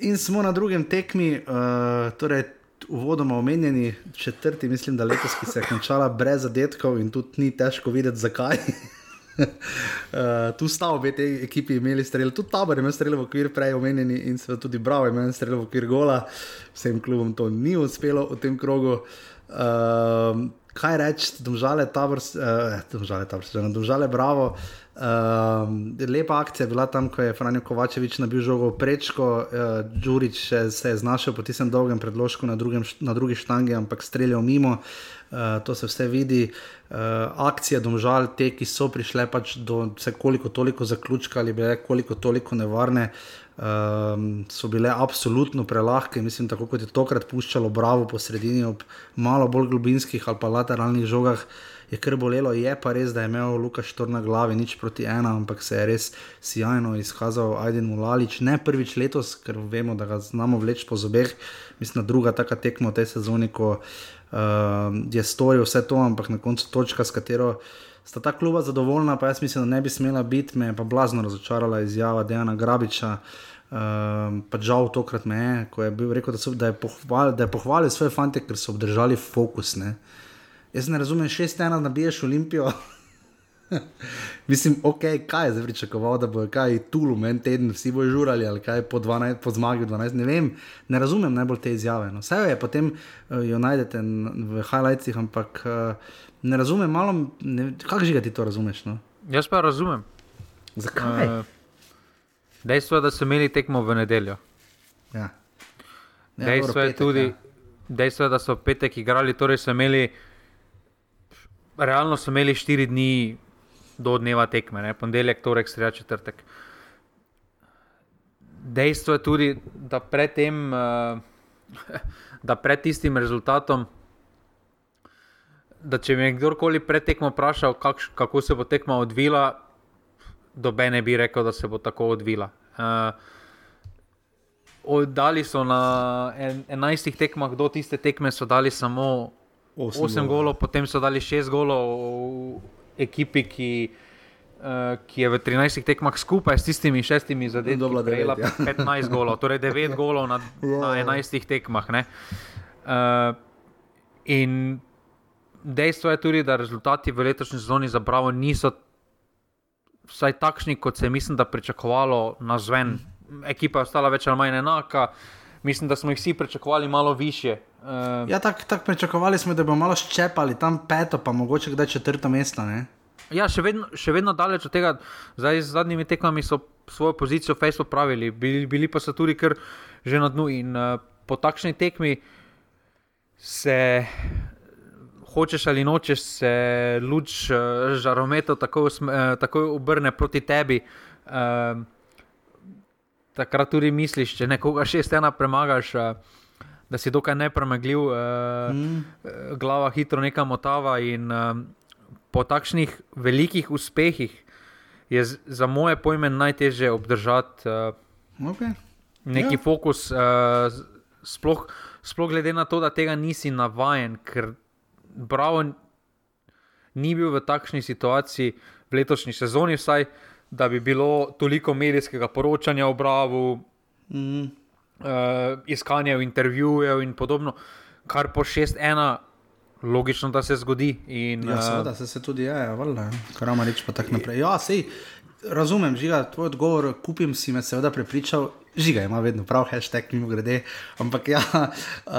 In smo na drugem tekmi, uh, torej uvodoma omenjeni, četrti, mislim, da letos, ki se je končala brez zadetkov in tudi ni težko videti, zakaj. uh, [LAUGHS] tu sta obe te ekipi imeli strel, tudi tabor je imel strel v okvir, prej omenjeni in seveda tudi Bravo je imel strel v okvir gola, vsem klubom to ni uspelo v tem krogu. Uh, kaj reči, domžale, tabor, uh, domžale, tabor, domžale, bravo. Uh, lepa akcija je bila tam, ko je Franjo Kovačevič nabil žogo v prečko, uh, Đurič se je znašel po tistem dolgem predložku na, drugem, na drugi štangi, ampak streljal mimo. Uh, to se vse vidi. Uh, akcije domžal, te, ki so prišle pač do vse koliko toliko zaključka ali bile koliko toliko nevarne. Um, so bile absolutno prelahke, mislim, tako kot je tokrat puščalo Bravo po sredini, ob malo bolj globinskih ali pa lateralnih žogah, je kar bolelo. Je pa res, da je imel Lukaš Štor na glavi nič proti ena, ampak se je res sjajno izkazal Aiden Mulalič. Ne prvič letos, ker vemo, da ga znamo vleči po zobeh. Mislim, da druga taka tekma v tej sezoni, ko uh, je storil vse to, ampak na koncu točka, s katero. Sta ta kluba zadovoljna, pa jaz mislim, da ne bi smela biti, me je pa blazno razočarala izjava Dejana Grabiča. Um, pa žal tokrat me je, ko je bil rekel, da, so, da, je pohval, da je pohvalil svoje fante, ker so obdržali fokus. Ne. Jaz ne razumem, šest ena nabiješ Olimpijo. [LAUGHS] Mislim, ok, kaj je zdaj pričakoval, da bo kaj tu, en teden, vsi bojo žurali ali kaj po, 12, po zmagi 12. Ne vem, ne razumem najbolj te izjave. No. Vse je, potem uh, jo najdete v highlightsih, ampak uh, ne razumem, malo, kako že ti to razumeš. No? Jaz pa razumem. Zakaj? Uh, dejstvo je, da so imeli tekmo v nedeljo. Ja. Ja, dejstvo, dobro, je petek, tudi, ja. dejstvo je, da so petek igrali, torej so imeli realno so imeli štiri dni do dneva tekme, ne? ponedeljek, torek, sreda, četrtek. Dejstvo je tudi, da pred, tem, uh, [LAUGHS] da pred tistim rezultatom, da če me kdorkoli pred tekmo vprašal, kak, kako se bo tekma odvila, dobe ne bi rekel, da se bo tako odvila. Uh, Dali so na 11 tekmah, do tiste tekme so dali samo 8 golov, potem so dali 6 golov ekipi, ki, uh, ki je v 13 tekmah skupaj s tistimi šestimi zadetki, prejela [LAUGHS] 15 golov, torej 9 golov na, yeah. [LAUGHS] na 11 tekmah. Uh, in dejstvo je tudi, da rezultati v letošnji sezoni za Bravo niso vsaj takšni, kot se je mislim, da pričakovalo na zven. Ekipa je ostala več ali manj enaka. Mislim, da smo jih vsi pričakovali malo više. Uh, ja, tako tak pričakovali smo, da bomo malo ščepali tam peto, pa mogoče kdaj četrto mesto. Ne? Ja, še vedno, še vedno daleč od tega, zdaj z zadnjimi tekmami so svojo pozicijo Facebook pravili, bili, bili pa so tudi kar že na dnu. In uh, po takšni tekmi se, hočeš ali nočeš, se luč uh, žarometov tako, uh, tako obrne proti tebi. Uh, takrat tudi misliš, če nekoga šest ena premagaš. Uh, da si dokaj nepremagljiv, uh, mm. glava hitro nekam motava. In uh, po takšnih velikih uspehih je z, za moje pojme najtežje obdržati uh, okay. neki ja. fokus, uh, sploh, sploh glede na to, da tega nisi navaden, ker Bravo ni bil v takšni situaciji v letošnji sezoni, vsaj da bi bilo toliko medijskega poročanja o Bravo. Mm uh, iskanje intervjujev in podobno, kar po 6-1, logično, da se zgodi. In, ja, seveda se, se tudi je, ja, valjda, karama reč pa tako naprej. Ja, sej, razumem, žiga, tvoj odgovor, kupim si me seveda prepričal. Žiga ima vedno prav, hashtag, mimo grede, ampak ja, uh,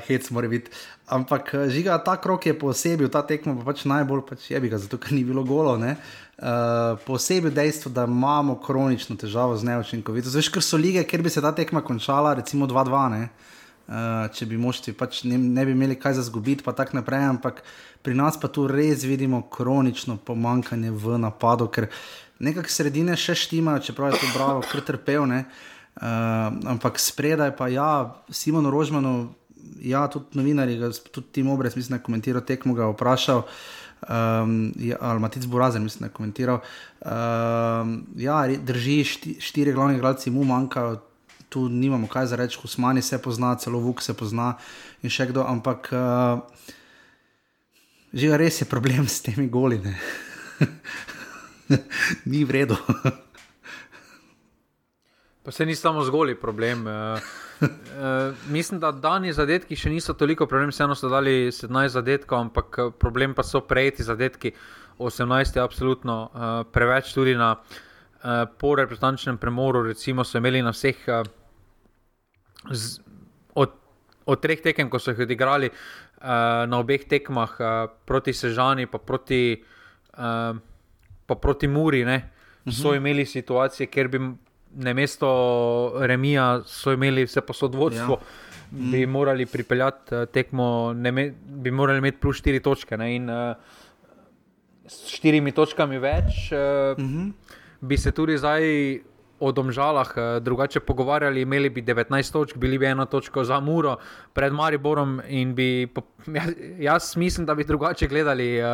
[LAUGHS] hec mora biti. Ampak žiga, ta krok je posebej, ta tekmo pa pač najbolj pač je bi ga, zato ker ni bilo golo. Uh, posebej dejstvo, da imamo kronično težavo z neučinkovitostjo. Veš, ker so lige, kjer bi se ta tekma končala, recimo 2-2, uh, če bi mošti, pač ne, ne bi imeli kaj za zgubiti, pa tako naprej. Ampak pri nas pa tu res vidimo kronično pomankanje v napadu, ker nekako sredine še štimajo, čeprav je to bravo, kar trpev. Uh, ampak spredaj pa ja, Simon Rožmanov ja, tudi novinari, tudi Tim Obrez, mislim, da je komentiral tekmo, ga vprašal. Um, ja, ali Matic Burazen, mislim, da je komentiral. Um, ja, drži, šti, štiri glavne igralce mu manjkajo, tu nimamo kaj za reči, Husmani se pozna, celo Vuk se pozna in še kdo, ampak uh, že res je problem s temi goline. [LAUGHS] Ni vredno. [LAUGHS] pa se ni samo zgolj problem. Uh... Uh, mislim, da dani zadetki še niso toliko problem, vseeno so dali 17 zadetkov, ampak eh, problem pa so prejeti zadetki. 18 je absolutno uh, preveč, tudi na uh, poreprezentančnem premoru. Recimo so imeli na vseh, uh, z, od, od treh tekem, ko so jih odigrali uh, na obeh tekmah, uh, proti Sežani, pa proti, uh, pa proti Muri, ne, uh -huh. so imeli situacije, kjer bi na mesto Remija so imeli vse posodvodstvo. Ja. Bi mm. morali pripeljati uh, tekmo, me, bi morali imeti plus 4 točke. Ne, in, uh, s štirimi točkami več, uh, mm -hmm. bi se tudi zdaj o domžalah uh, drugače pogovarjali. Imeli bi 19 točk, bili bi eno točko za Muro pred Mariborom. Bi, [LAUGHS] jaz, jaz mislim, da bi drugače gledali uh,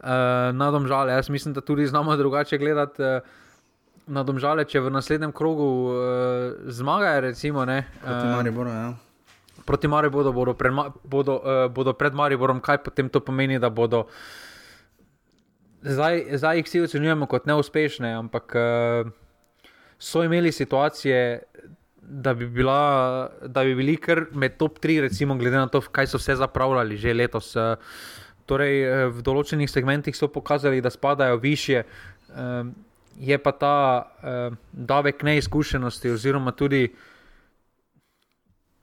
uh, na domžale. Jaz mislim, da tudi znamo drugače gledati. Uh, Na domžale, če v naslednjem krogu uh, zmagajo, recimo, ne, proti Mariboru. Ja. Proti Mariboru bodo, bodo, uh, bodo pred Mariborom, kaj potem to pomeni, da bodo uh, zdaj, zdaj jih vsi ocenjujemo kot neuspešne, ampak uh, so imeli situacije, da bi, bila, da bi bili kar med top 3, recimo, glede na to, kaj so vse zapravljali že letos. Uh, torej, uh, v določenih segmentih so pokazali, da spadajo više. Je pa ta uh, davek neizkušenosti, oziroma tudi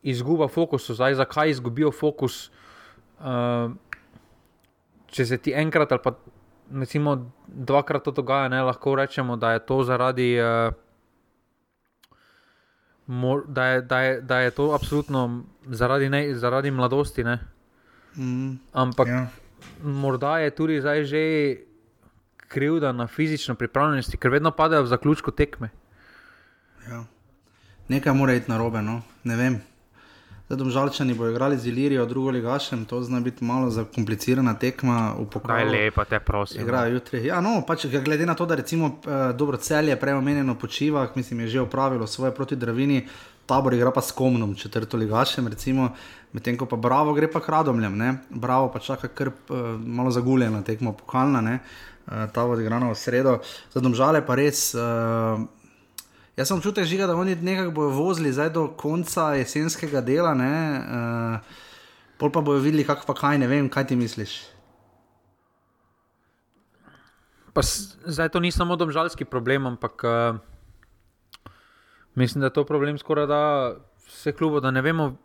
izguba fokusa. Zdaj, zakaj izgubijo fokus? Uh, če se ti enkrat ali pa recimo, dvakrat to dogaja, ne, lahko rečemo, da je to zaradi. Uh, Da je, da, je, da je to absolutno zaradi, ne, zaradi mladosti. Mm, Ampak ja. morda je tudi zdaj že krivda na fizično pripravljenosti, ker vedno padejo v zaključku tekme. Ja. Nekaj mora iti na robe, no? ne vem. Zdaj, domžalčani bodo igrali z Ilirijo, drugo ligašem, to zna biti malo zakomplicirana tekma. Kaj lepo, te prosim. No. Igrajo jutri. Ja, no, pač, glede na to, da recimo eh, dobro celje prej omenjeno počiva, mislim, je že upravilo svoje proti Dravini, tabor igra pa s Komnom, četrto ligašem, recimo, medtem ko pa Bravo gre pa k Radomljem, ne? Bravo pa čaka kar uh, malo zaguljena tekma, pokalna, ne? Uh, ta bo odigrana v sredo. Za domžale pa res. Uh, Jaz sem občutek, žiga, da oni nekako bodo vozili do konca jesenskega dela, uh, pol pa bodo videli, kako pa kaj, ne vem, kaj ti misliš. Pa zdaj to ni samo domžalski problem, ampak uh, mislim, da je to problem skoraj da vse klubo, da ne vemo,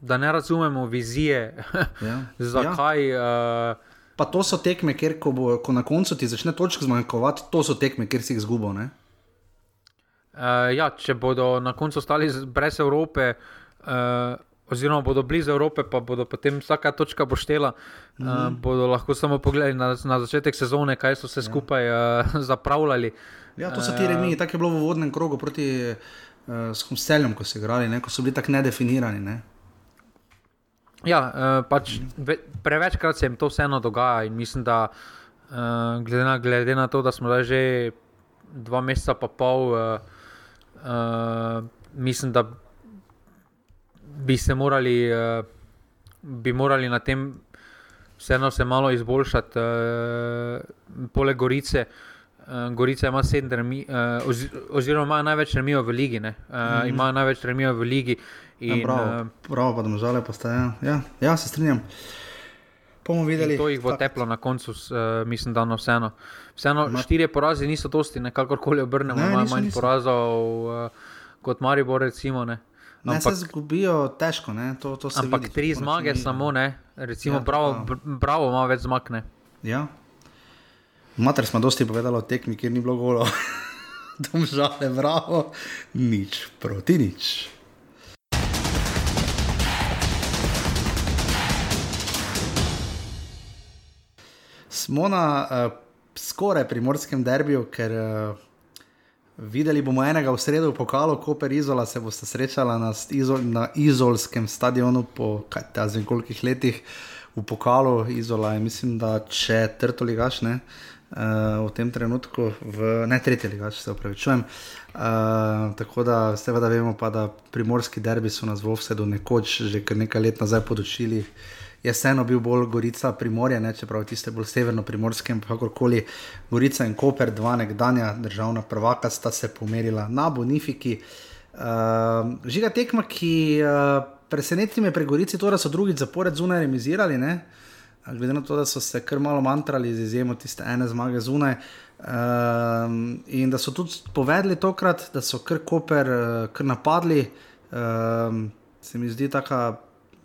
da ne razumemo vizije, ja. [LAUGHS] zakaj. Ja. Uh, pa to so tekme, ker ko, bo, ko na koncu ti začne točka zmanjkovati, to so tekme, kjer si jih zgubil. Uh, ja, če bodo na koncu ostali brez Evrope, uh, oziroma bodo blizu Evrope, pa bodo potem vsaka točka poštela, mm -hmm. uh, bodo lahko samo pogledali na, na začetek sezone, kaj so se ja. skupaj uh, [LAUGHS] zapravljali. Ja, to so ti remi, tako je bilo v vodnem krogu proti uh, Steljem, ko so igrali, ne? ko so bili tako nedefinirani. Ne? Ja, uh, pač ve, prevečkrat se jim to vseeno dogaja in mislim, da uh, glede, na, glede na to, da smo zdaj že dva meseca pa pol. Uh, uh, mislim, da bi se morali, uh, bi morali na tem vseeno se malo izboljšati. Uh, poleg Gorice, uh, Gorica ima sedem remi, uh, oz, oziroma ima največ remijo v ligi. Uh, mm -hmm. Ima največ remijo v ligi. In, ja, bravo, uh, bravo, pa da mu žale postaje. Ja, ja, se strinjam. Videli, to jih bo fakt. teplo na koncu, uh, mislim, da no vseeno. Vseeno Ma... štiri porazi niso tosti, kakorkoli obrnemo, imajo manj niso. porazov uh, kot Maribor. Recimo, ne. Ne, ampak, se zgubijo težko. To, to ampak vidi, tri zmage samo, ne. recimo, ja, bravo, bravo, ima več zmag. Ne. Ja. Mater smo dosti povedali o tekmi, kjer ni bilo golo. [LAUGHS] Domžale, bravo, nič proti nič. Smo na uh, skoraj primorskem derbiju, ker uh, videli bomo enega v sredo v pokalu, Koper Izola se boste srečala na, izol, na izolskem stadionu po kajtazim kolikih letih v pokalu. Izola je, mislim, da če trto ligaš, ne. Uh, v tem trenutku, v, ne tretji ligač, se upravičujem. Uh, tako da, seveda, vemo pa, da primorski derbi so nas v Ovsedu nekoč, že kar nekaj let nazaj podočili, uh, je vseeno bil bolj Gorica, Primorje, ne, čeprav tiste bolj severno-primorske, ampak kakorkoli Gorica in Koper, dva nekdanja državna prvaka, sta se pomerila na Bonifiki. Uh, žiga tekma, ki uh, preseneti me pri Gorici, to, da so drugi zapored zunaj remisirali. Glede na to, da so se kar malo mantrali z izjemo tiste ene zmage zunaj. Um, in da so tudi povedali tokrat, da so kar koper, uh, kar napadli, um, se mi zdi tako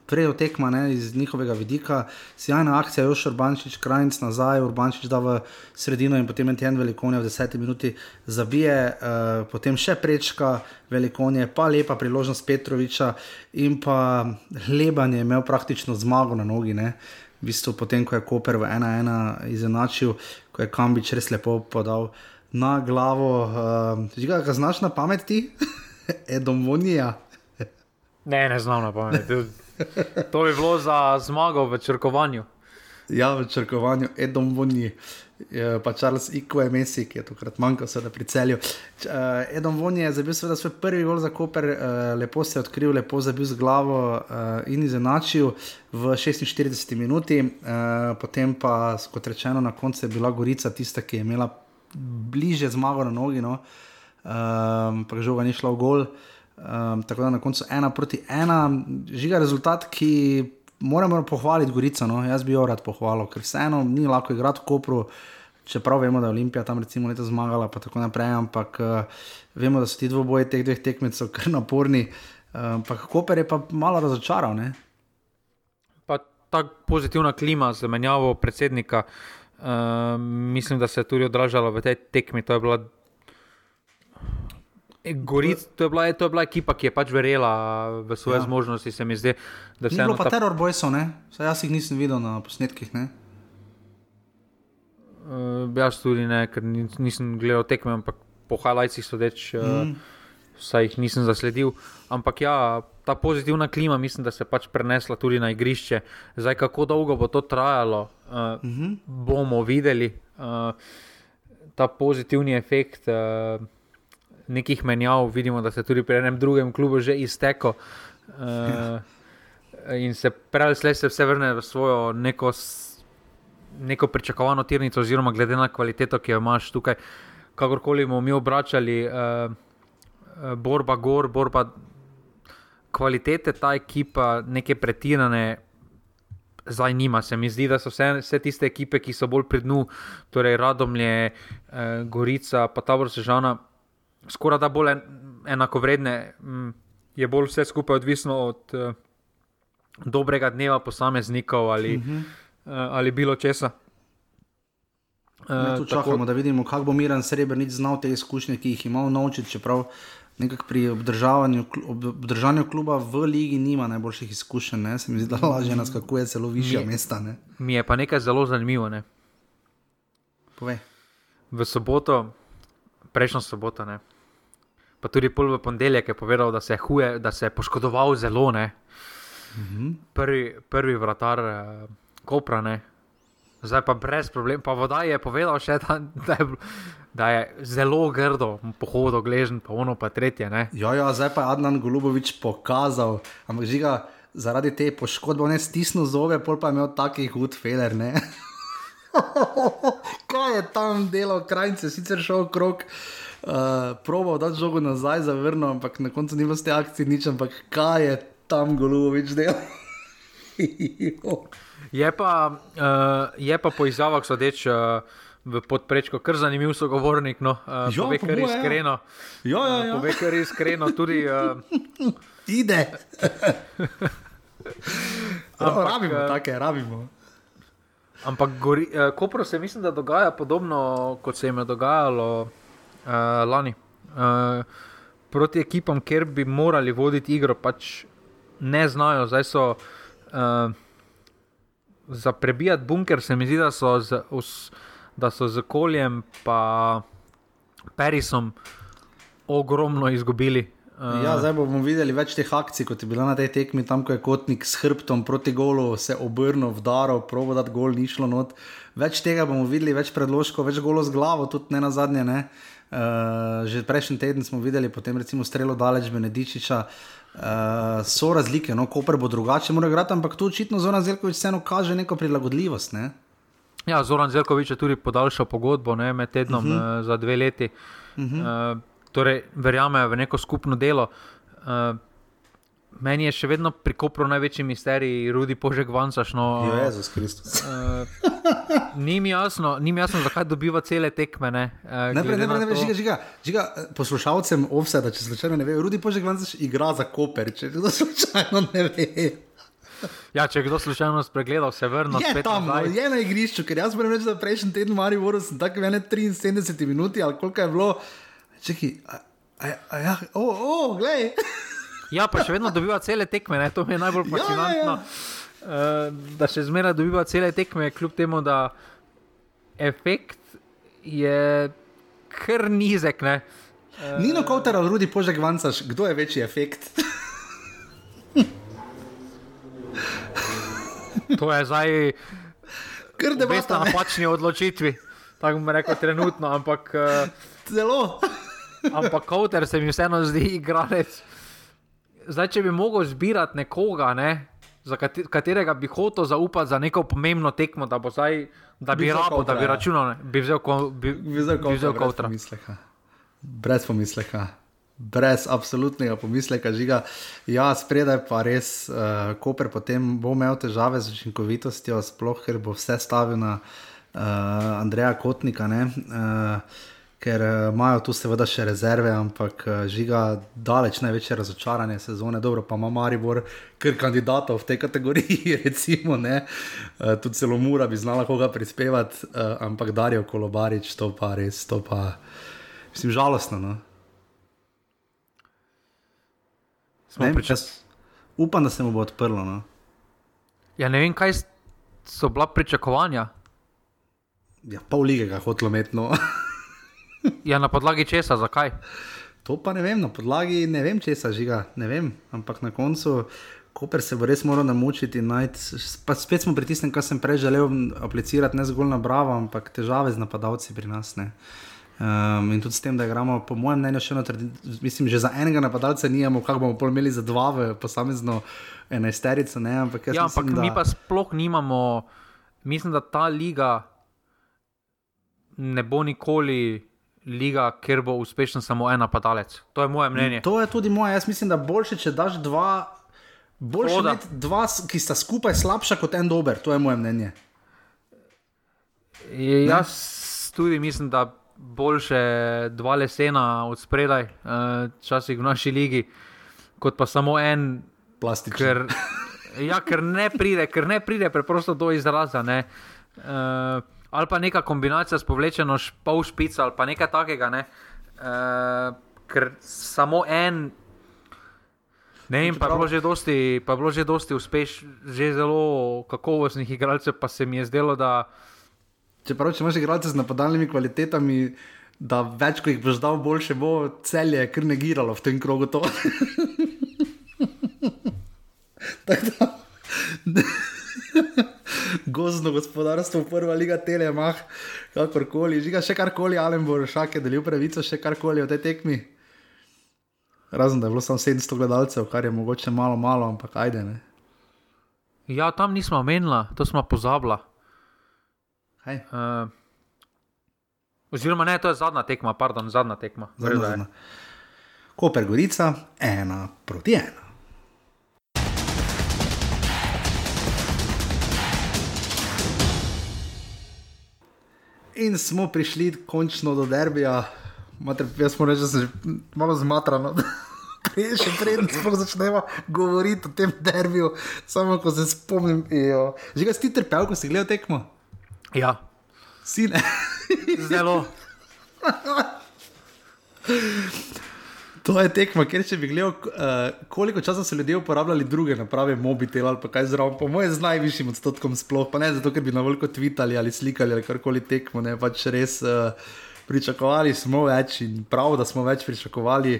Prejo tekma ne, iz njihovega vidika, sjajna akcija, još Urbančič, krajnc nazaj, Urbančič da v sredino in potem en velikonje v deseti minuti zabije, uh, potem še prečka velikonje, pa lepa priložnost Petroviča in pa Leban je imel praktično zmago na nogi. Ne. V bistvu potem, ko je Koper v 1-1 izenačil, ko je Kambič res lepo podal na glavo. Uh, Žiga, kaj znaš na pameti? [LAUGHS] Edomonija. ne, ne znam na pameti. [LAUGHS] To bi bilo za zmago v črkovanju. Ja, v črkovanju Edomoniji. Pa Charles Iko je Messi, ki je tokrat manjkal, seveda pri celju. Uh, Edom Vonje je zabil seveda svoj prvi gol za Koper, uh, lepo se je odkril, lepo zabil z glavo uh, in izenačil v 46 minuti. Uh, potem pa, kot rečeno, na koncu je bila Gorica tista, ki je imela bliže zmago na nogi, no? um, pa žoga ni šla v gol. Um, tako da na koncu ena proti ena, žiga rezultat, ki moramo pohvaliti Gorico. No? Jaz bi jo rad pohvalil, ker vseeno ni lahko igrati v Kopru. Čeprav vemo, da je Olimpija tam recimo leta zmagala, pa tako naprej, ampak uh, vemo, da so ti dvoboji teh dveh tekmecev kar naporni. Ampak uh, Koper je pa malo razočaral. Ne? Pa ta pozitivna klima z menjavo predsednika, uh, Ehm, mislim, da se je tudi odražalo v tej tekmi. To je bila, Goric, to je bila, to je bila ekipa, ki je pač verjela v svoje ja. zmožnosti. Se mi zdi, da se je. Bilo pa ta... teror bojsov, jaz jih nisem videl na posnetkih. Ne? Uh, jaz tudi ne, ker nisem gledal tekme, ampak po halajcih sodeč, mm. uh, saj jih nisem zasledil. Ampak ja, ta pozitivna klima, mislim, da se je pač prenesla tudi na igrišče. Zdaj, kako dolgo bo to trajalo, uh, uh -huh. bomo videli. Uh, ta pozitivni efekt uh, nekih menjav, vidimo, da se tudi pri enem drugem klubu že izteko. Uh, in se pravi, da se vse vrne v svojo neko, neko pričakovano tirnico, oziroma glede na kvaliteto, ki jo imaš tukaj, kakorkoli bomo mi obračali, uh, borba gor, borba kvalitete ta ekipa, neke pretirane, zdaj nima. Se mi zdi, da so vse, vse tiste ekipe, ki so bolj pri dnu, torej Radomlje, eh, Gorica, pa ta vrsta žana, skoraj da bolj en, enako vredne, mm, je bolj vse skupaj odvisno od eh, dobrega dneva posameznikov ali, uh -huh. eh, ali bilo česa. Mi tu čakamo, tako, da vidimo, kako bo Miren Srebrenic znal te izkušnje, ki jih ima naučiti, čeprav nekako pri obdržavanju, obdržanju kluba v Ligi nima najboljših izkušenj, ne? se mi zdi, da lažje nas kako je celo višja mesta. Ne? Mi je pa nekaj zelo zanimivo. Ne? V soboto, prejšnjo soboto, ne? pa tudi pol v ponedeljek je povedal, da se je huje, da se je poškodoval zelo. Mhm. Prvi, prvi vratar eh, Kopra, ne? zdaj pa brez problema. Pa voda je povedal še, da, da je da je zelo grdo pohodil, gležen, pa ono pa tretje. Ne? Ja, ja, zdaj pa je Adnan Golubovič pokazal, ampak žiga, zaradi te poškodbe ne stisnil zove, pol pa je imel taki hud feler. [LAUGHS] [LAUGHS] Kaj je tam delo, krajce, sicer šel krok. Uh, eh, Proval je, da je žogo nazaj zavrnil, ampak na koncu ni bilo z te akcije nič, ampak kaj je tam Golubovič delal? [LAUGHS] je, pa, uh, je pa po izjavah sodeč. Uh, v podprečku, kar zanimiv sogovornik. No, uh, jo, pove, kar je ja. iskreno. Jo, jo, jo. Uh, pove, kar je iskreno, tudi. Uh, Ide. [LAUGHS] ampak, rabimo, take, rabimo. Ampak, gori, uh, Kopro se mislim, da dogaja podobno, kot se jim je dogajalo uh, lani. Uh, proti ekipam, kjer bi morali voditi igro, pač ne znajo. Zdaj so uh, za prebijati bunker, se mi zdi, da so z, us, da so z Koljem in Perisom ogromno izgubili. Uh, ja, zdaj bomo videli več teh akcij, kot je bila na tej tekmi, tam ko je kotnik s hrbtom proti golu se obrnil, vdaril, probo da gol ni šlo not. Več tega bomo videli, več predložkov, več golo z glavo, tudi ne na zadnje. Ne? Uh, že prejšnji teden smo videli, potem recimo strelo daleč Benedičiča. Uh, so razlike, no, Koper bo drugače, mora igrati, ampak tu očitno Zoran Zelkovič vseeno kaže neko prilagodljivost. Ne? Ja, Zoran Zelkovič je tudi podaljšal pogodbo ne, med tednom uh -huh. uh, za dve leti. Uh -huh. uh, torej, verjamejo v neko skupno delo. Uh, meni je še vedno pri Kopru največji misterij, Rudi Požek Vansaš. No, Jezus Kristus. Uh, ni mi jasno, jasno, zakaj dobiva cele tekme. Ne, uh, ne, ne, ne, žiga, žiga, žiga, poslušalcem ovse, da če slučajno ne ve, Rudi Požek Vansaš igra za Koper, če to [LAUGHS] slučajno ne ve. Ja, če kdo slučajno spregledal, se vrne spet tam, no, nazaj. je na igrišču, ker jaz moram reči, da prejšnji teden v Mariboru sem tako mene 73 minut ali koliko je bilo. Čekaj, a, a, a ja, o, o, glej. [LAUGHS] Ja, pa še vedno dobiva cele tekme, ne? to mi je najbolj Ja, ja, ja. fascinantno. Uh, da še zmeraj dobiva cele tekme, kljub temu, da efekt je kar nizek. Ne? Nino Kautar ali Rudi Požek Vancaš, kdo je večji efekt? [LAUGHS] To je zdaj Ker res na debata, ne? napačni odločitvi. Tako bom rekel, trenutno, ampak, uh, Zelo. Ampak Kauter se mi vseeno zdi igralec. Zdaj, če bi mogel zbirati nekoga, ne, za kate- katerega bi hotel zaupati za neko pomembno tekmo, da, bo zdaj, da bi, Bi rabo, da bi ja. računal, ne, bi vzel, ko, bi, Bi vzel bi vzel Kautra. Brez pomisleka. Brez pomisleka. Brez absolutnega pomisleka, žiga. Ja, spredaj pa res, uh, Koper potem bo imel težave z učinkovitostjo, sploh ker bo vse stavil na uh, Andreja Kotnika, ne, uh, ker eh, imajo tu seveda še rezerve, ampak uh, žiga daleč največje razočaranje sezone. Dobro, pa ima Maribor kar kandidatov v tej kategoriji, [LAUGHS] recimo, ne, uh, tudi celo Mura bi znala koga prispevati, ampak Darijo Kolobarič, to pa res, to pa, mislim, žalostno. No. Ne, priča- jaz upam, da se mu bo odprlo. No. Ja, ne vem, kaj so bila pričakovanja. Ja, pol lige ga je hotelo imeti. No. [LAUGHS] Ja, na podlagi česa, zakaj? To pa ne vem, na podlagi ne vem, če se žiga, ne vem. Ampak na koncu, Koper se bo res moral namučiti. najti- spet smo pritisnili, kar sem prej želel aplicirati, ne zgolj na Bravo, ampak težave z napadalci pri nas. Ne. Um, in tudi s tem, da igramo, po mojem mnenju, še eno. Mislim, že za enega napadalca nijemo, kako bomo pol imeli za dva v posamezno enajsterico. Ne, ampak Ja, mislim, ampak da... mi pa sploh nimamo, mislim, da ta liga ne bo nikoli liga, kjer bo uspešen samo en napadalec. To je moje mnenje. To je tudi moje. Jaz mislim, da boljše, če daš dva, boljše imeti dva, ki sta skupaj slabša kot en dober. To je moje mnenje. Je, jaz tudi mislim, da boljše dva lesena od spredaj, včasih v naši ligi, kot pa samo en, Plastičen. ker, ja, ker ne pride, ker ne pride preprosto do izraza. Ne. Uh, ali pa neka kombinacija s povlečeno pol špico ali pa nekaj takega. Ne. Uh, ker samo en. Ne vem, pa je bilo že dosti, pa je bilo že dosti uspeš, že zelo kakovostnih igralcev, pa se mi je zdelo, da Čeprav, če imaš igralce z napadalnimi kvalitetami, da več, ko jih boš dal, boljše bo celje, kar negiralo v tem krogu. To. [LAUGHS] Tako da- Gozdno gospodarstvo, prva liga Telemah, kakorkoli, žiga še karkoli, Alen bo šake delil pravico, še karkoli v tej tekmi. Razen da je bilo samo 700 gledalcev, kar je mogoče malo, malo, ampak ajde. Ne? Ja, tam nismo omenila, to smo pozabila. Kaj? Uh, oziroma, ne, to je zadnja tekma, pardon, zadnja tekma. Zadnja, je. zadnja. Koper Gorica, ena proti ena. In smo prišli končno do derbija. Mater, jaz moram reči, da sem malo zmatran. [LAUGHS] Prej, še preden sploh začnemo govoriti o tem derbiju, samo ko se spomnim. jo. Že ga si trpel, ko si gledal tekmo? Ja, Si ne. zelo. [LAUGHS] To je tekma, ker če bi gledal, uh, koliko časa so ljudje uporabljali druge naprave, mobitel ali kaj zraven, po mojem, z najvišjim odstotkom sploh, pa ne zato, ker bi na veliko tvitali ali slikali ali karkoli tekmo, ne pač res uh, pričakovali smo več in prav, da smo več pričakovali.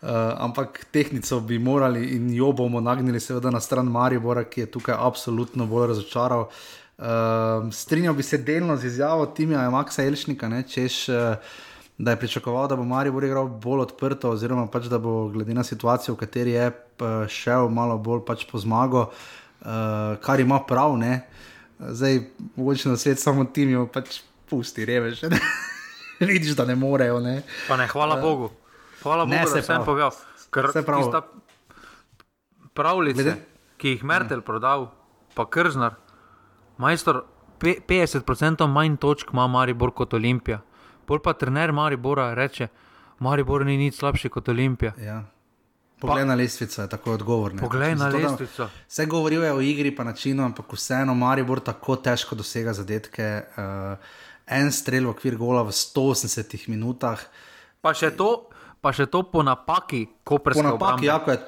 Uh, ampak tehnico bi morali in jo bomo nagnili, seveda, na stran Maribora, ki je tukaj absolutno bolj razočaral. Uh, strinjal bi se delno z izjavo Timija Maxa Elšnika, ne, češ. Uh, da je pričakoval, da bo Maribor igral bolj odprto, oziroma pač, da bo glede na situacijo, v kateri je šel malo bolj pač po zmago, uh, kar ima prav. Ne? Zdaj, mogoče na svet samo tim jo pač pusti, revež. [LAUGHS] ne. Vidiš, da ne morejo. Ne? Pa ne, hvala Bogu. Hvala Ne, Bogu, saj da sem povedal. Ker Saj prav. pravljice, Glede- ki jih Mertel prodal, pa Krznar, majstor, pe, 50% manj točk ima Maribor kot Olimpija. Pol pa trener Maribora reče, Maribor ni nič slabši kot Olimpija. Ja. Poglej na lestvico, je tako odgovor. ne. Poglej na Zato, da- lestvico. Vse govorijo o igri, pa načinu, ampak vseeno Maribor tako težko dosega zadetke. Uh, en strel v okvir gola v 180 minutah. Pa še to, pa še to po napaki, ko Po preskoči. napaki, jako je,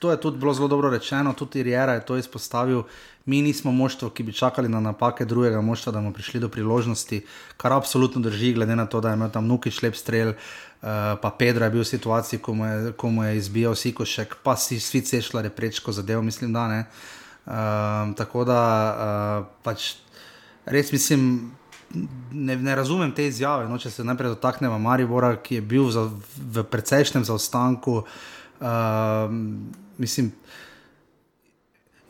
to je tudi bilo zelo dobro rečeno, tudi Riera je to izpostavil. Mi nismo moštvo, ki bi čakali na napake drugega moštva, da bomo prišli do priložnosti, kar absolutno drži, glede na to, da je imel tam Nukič lep strel, uh, pa Pedro je bil v situaciji, ko mu je, ko mu je izbijal Sikošek, pa si svi cešljal je prečko zadev, mislim, da ne. Uh, tako da uh, pač res mislim. Ne, ne razumem te izjave. No, če se najprej dotaknemo Maribora, ki je bil za, v precejšnjem zaostanku. Uh, mislim,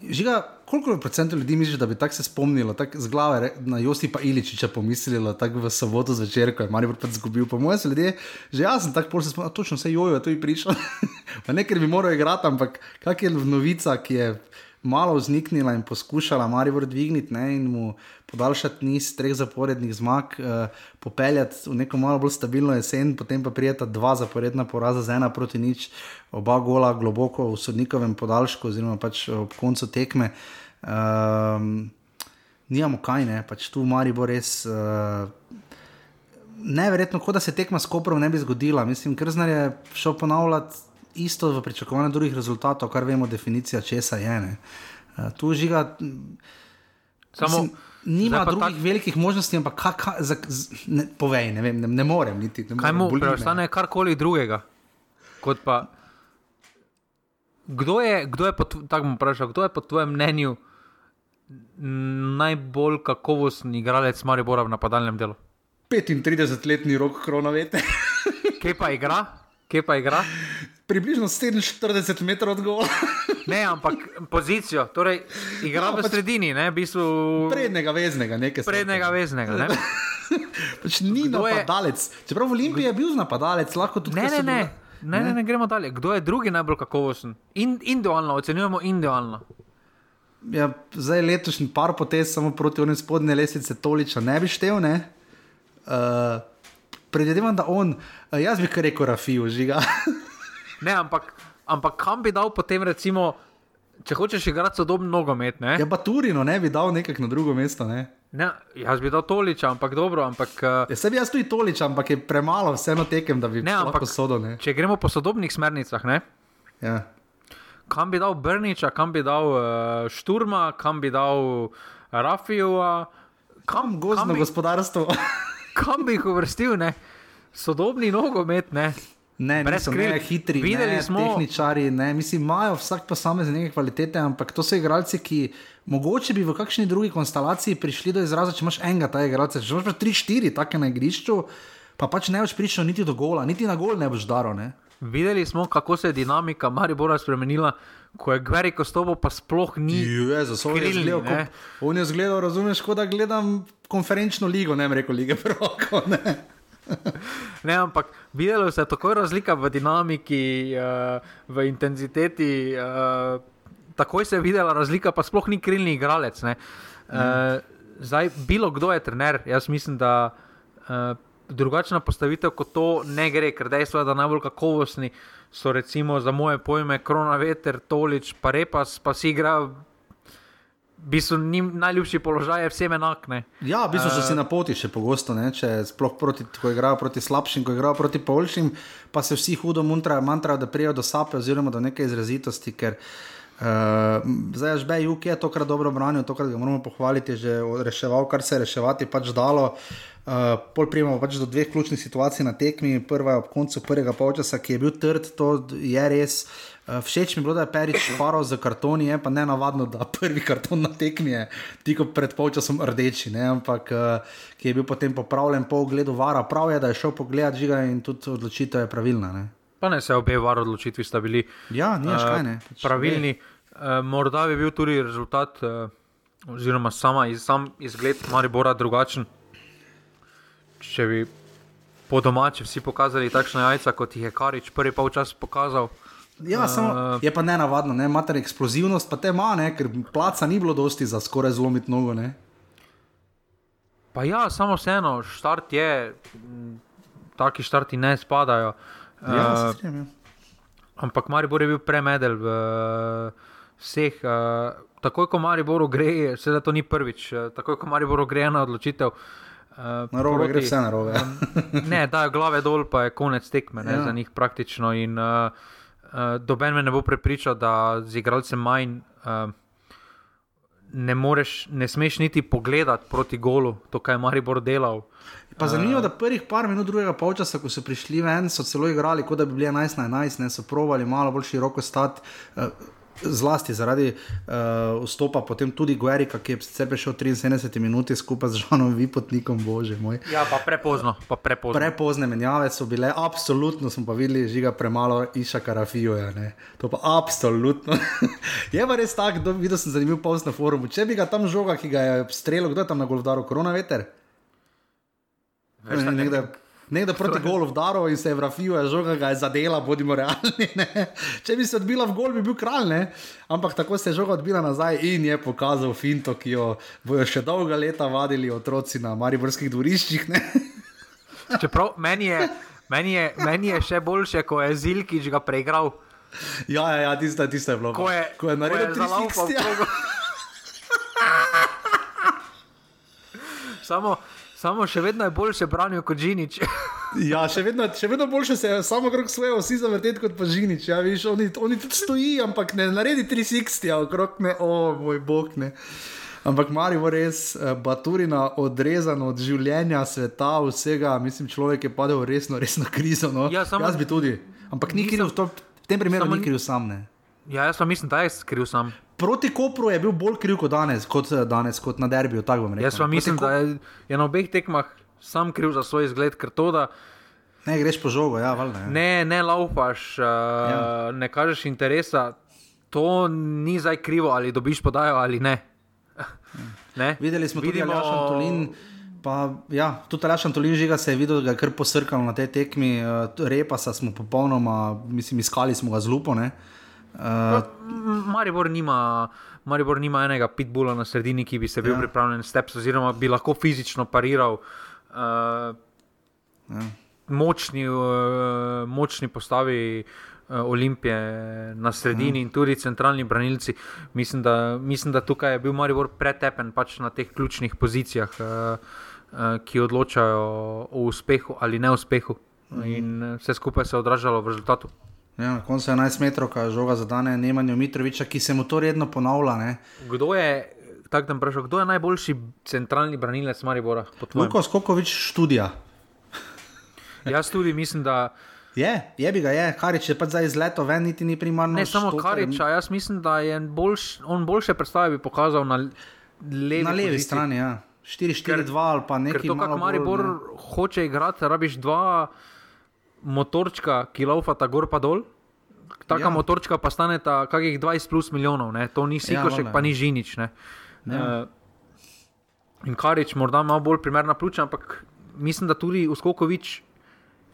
žiga, koliko procentov ljudi misliš, da bi tako se spomnilo, tako z glave na Josipa Iličiča pomislilo, tako v soboto zvečer, ko je Maribor pač izgubil. Po mojem se ljudje, že jaz sem tako se spomnil, "A, točno vse jojo je to prišel. [LAUGHS] pa ne, ker bi moral igrati, ampak kak je novica, ki je malo vzniknila in poskušala Maribor dvigniti in mu podaljšati niz treh zaporednih zmag, uh, popeljati v neko malo bolj stabilno jesen, potem pa prijeta dva zaporedna poraza z ena proti nič, oba gola globoko v sodnikovem podaljšku, oziroma pač ob koncu tekme. Um, Nijamo kaj, ne, pač tu v Mariboru res. Uh, Neverjetno, kot da se tekma s Koprom ne bi zgodila. Mislim, Krznar je šel ponavljati isto v pričakovanju drugih rezultatov, kar vemo, definicija česa je. Ne. Uh, tu žiga. Samo, Mislim, nima drugih tak- velikih možnosti, ampak ka, ka, za, z, ne, povej, ne, vem, ne, ne morem niti. Ne Kaj morem, mu boli me. preostane karkoli drugega? Kot pa, kdo je, kdo je po, tako bom vprašal, kdo je po tvojem mnenju najbolj kakovosten igralec Maribora v napadalnem delu? 35-letni rok kronovete, Kje pa igra? Kje pa igra? Približno 47 metrov od gola, [LAUGHS] Ne, ampak pozicijo, torej igra No, v pač- sredini, ne, v bistvu prednjega veznega, nekaj sorte. prednjega veznega. Ne? [LAUGHS] Pač ni Kdo je- napadalec. Čeprav v Olimpiji je bil napadalec, lahko tudi Ne, ne, ne. bila- Ne, ne, ne, gremo dalje. Kdo je drugi najbolj kakovosten? In, individualno, ocenjujemo individualno. Ja, zdaj letošnji par potez samo proti onim spodnje lesice Toliča ne bi štev. Ne? Uh, Predvidevam, da on, uh, jaz bi kar rekel, Rafi, užiga. [LAUGHS] Ne, ampak, ampak kam bi dal potem, recimo, če hočeš igrati sodoben nogomet? Ne? ja, pa Turino ne bi dal nekako na drugo mesto. Ne? Ne, jaz bi dal toliča, ampak dobro. Ampak, uh, Ja, sebi jaz tudi Tolič, ampak je premalo vseeno tekem, da bi Ne, lahko ampak- sodo. Ne? če gremo po sodobnih smernicah, ne? Ja. kam bi dal Brniča, kam bi dal uh, Šturma, kam bi dal Rafijeva, Kam gozdno bi- gospodarstvo? [LAUGHS] kam bi jih uvrstil, ne? Sodobni nogomet, ne. Ne, Brez niso kril. ne hitri, Videli ne, smo- tehničari, ne, mislim, imajo vsak posameznik neke kvalitete, ampak to so igralci, ki mogoče bi v kakšni drugi konstelaciji prišli do izraza, če imaš enega ta igralca, če imaš tri, štiri take na igrišču, pa pač ne boš prišel niti do gola, niti na gol ne boš daro. Ne. Videli smo, kako se je dinamika Maribora spremenila, ko je Gveri Kostovo pa sploh ni. Je Krilni, zgledal, ne. ko- on je zgledal, razumeš, kot da gledam konferenčno ligo, ne bi rekel lige proroko. Ne, [LAUGHS] ampak videlo se je tako razlika v dinamiki, uh, v intenziteti. Uh, takoj se je videla razlika, pa sploh ni krilni igralec. ne. Uh, zdaj, bilo kdo je trener, jaz mislim, da uh, drugačna postavitev kot to ne gre, ker dejstvo je, da najbolj kakovostni so recimo za moje pojme Krona Veter, Tolič, pa Repas, pa si igra. V bistvu njim najljubši položaj je vsem enak. Ne? Ja, v bistvu so si na poti še pogosto, ne? če sploh proti, ko igrajo proti slabšim, ko igrajo proti boljšim, pa se vsi hudo mantrajo, mantrajo da prijo do sape oziroma do neke izrazitosti. Ker, Uh, zdaj, Žbej Juk je tokrat dobro branil, tokrat ga moramo pohvaliti, že reševal, kar se je reševati pač dalo. Uh, pol prijemo pač do dveh ključnih situacij na tekmi. Prva je ob koncu prvega polčasa, ki je bil trd, to je res. Uh, všeč mi je bilo, da je Perič šparil za kartoni, je pa ne navadno, da prvi karton na tekmi je tik pred polčasom rdeči, ne? ampak uh, ki je bil potem popravljen po ogledu vara. Prav je, da je šel pogledat žiga in tudi odločitev je pravilna. Ne? Pa ne se obe var odločitvi sta bili Ja, nimaš kaj ne. uh, pravilni. Uh, morda bi bil tudi rezultat, uh, oziroma sama sam izgled Maribora drugačen, če bi po domači vsi pokazali takšne jajca, kot jih je Karič prvi polčas pokazal. Ja, samo, je pa ne navadno, ne? imate eksplozivnost, pa te ima, ne? ker placa ni bilo dosti za skoraj zlomiti nogo. Ne? Pa ja, samo vseeno, štart je, taki štarti ne spadajo. Ja, Uh, se strinjam, ja. ampak Maribor je bil premedel v uh, vseh. Uh, takoj, ko Maribor gre, seveda to ni prvič, uh, takoj, ko Maribor gre na odločitev. Uh, na robe gre vse na robe. ne, da je glave dol, pa je konec tekme ne, ja. za njih praktično. In, uh, uh, Doben me ne bo prepričal, da z igralcem manj. Uh, Ne, moreš, ne smeš niti pogledati proti golu, to, kaj je Maribor delal. Pa zanimivo, da prvih par minut drugega polčasa, ko so prišli ven, so celo igrali, kot da bi bili 11 na 11, ne so provali malo bolj široko stati. Zlasti zaradi uh, vstopa, potem tudi Guerika, ki je sicer prišel 73 minut skupaj z Žanom Vipotnikom, bože moj. Ja, pa prepozno, pa prepozno. Prepozne menjave so bile, absolutno smo pa videli, žiga premalo iša karafijo. To pa absolutno. [LAUGHS] je pa res tako, videl sem zanimiv post na forumu. Če bi ga tam žoga, ki ga je streljal, kdo je tam na golfdaru, korona veter? Nekdaj, nekdaj proti golu vdaro in se je vrafil, žoga ga je zadela, bodimo realni. Ne? Če bi se odbila v gol, bi bil kralj, ne? ampak tako se je žoga odbila nazaj in je pokazal finto, ki jo bojo še dolga leta vadili otroci na mariborskih dvoriščih. Čeprav meni je, meni, je, meni je še boljše, ko je Zilkič ga preigral. Ja, ja, ja tiste, tiste je bilo. Ko je, ko je naredil zalaupal. [LAUGHS] Samo, Samo še vedno je boljše branil kot Žinič. [LAUGHS] ja, še vedno, še vedno boljše se je samo krok svoje vsi zavrteti kot pa Žinič. Ja, viš, oni, oni tudi stojijo, ampak ne naredi 360, okrog ne, o oh, moj bog ne. Ampak Marijo res, eh, Baturina odrezan od življenja, sveta, vsega, mislim, človek je padel v resno, resno krizo. No. Ja, samo, jaz bi tudi. Ampak ni kriv, v, v tem primeru samo, ni kriv sam. Ne. Ja, jaz pa mislim, da je kriv sam proti Kopru je bil bolj kriv kot danes, kot, eh, danes, kot na derbiju. Jaz pa mislim, da je, je na obeh tekmah sam kriv za svoj izgled, ker to da. Ne greš po žogu, ja, valjda. Ja. Ne, ne laupaš, uh, ja. ne kažeš interesa. To ni zdaj krivo, ali dobiš podajo ali ne. [LAUGHS] ne? Videli smo Vidimo... tudi Aljaš Antolin. Pa, ja, tudi Aljaš Antolin žiga se je videl, da je kar posrkal na tej tekmi. Uh, repa smo popolnoma, mislim, iskali smo ga zlupo. Uh, Uh, Maribor, nima, Maribor nima enega pitbula na sredini, ki bi se bil ja. pripravljen steps, oziroma bi lahko fizično pariral. Uh, ja. močni, uh, močni postavi uh, Olimpije na sredini ja. in tudi centralni branilci. Mislim da, mislim, da tukaj je bil Maribor pretepen pač na teh ključnih pozicijah, uh, uh, ki odločajo o uspehu ali neuspehu. Mhm. In vse skupaj se je odražalo v rezultatu. Ja, na koncu 11 metrov, kaj žoga za dane Nemanja Mitroviča, ki se mu to redno ponavlja. Ne? Kdo je, tako da vprašam, kdo je najboljši centralni branilec Maribora? Luko Skokovič študija. [LAUGHS] Jaz tudi mislim, da. Je, je bi ga je, Karič je pač zdaj izleto, ven niti ni primarno. Ne samo Karič, jaz mislim, da je boljš, on boljše predstave bi pokazal na levi, na levi strani. Ja. 4-4-2 ali pa nekaj. Ker to, kar Maribor ne. hoče igrati, rabiš dva motorčka, ki laufata gor pa dol. Taka ja. motorčka pa stane ta kakih 20 plus milijonov, ne? to ni sikošek, ja, pa ni žinič. Ja. Uh, in karič, morda malo bolj primerna pljuča, ampak mislim, da tudi Uskokovič,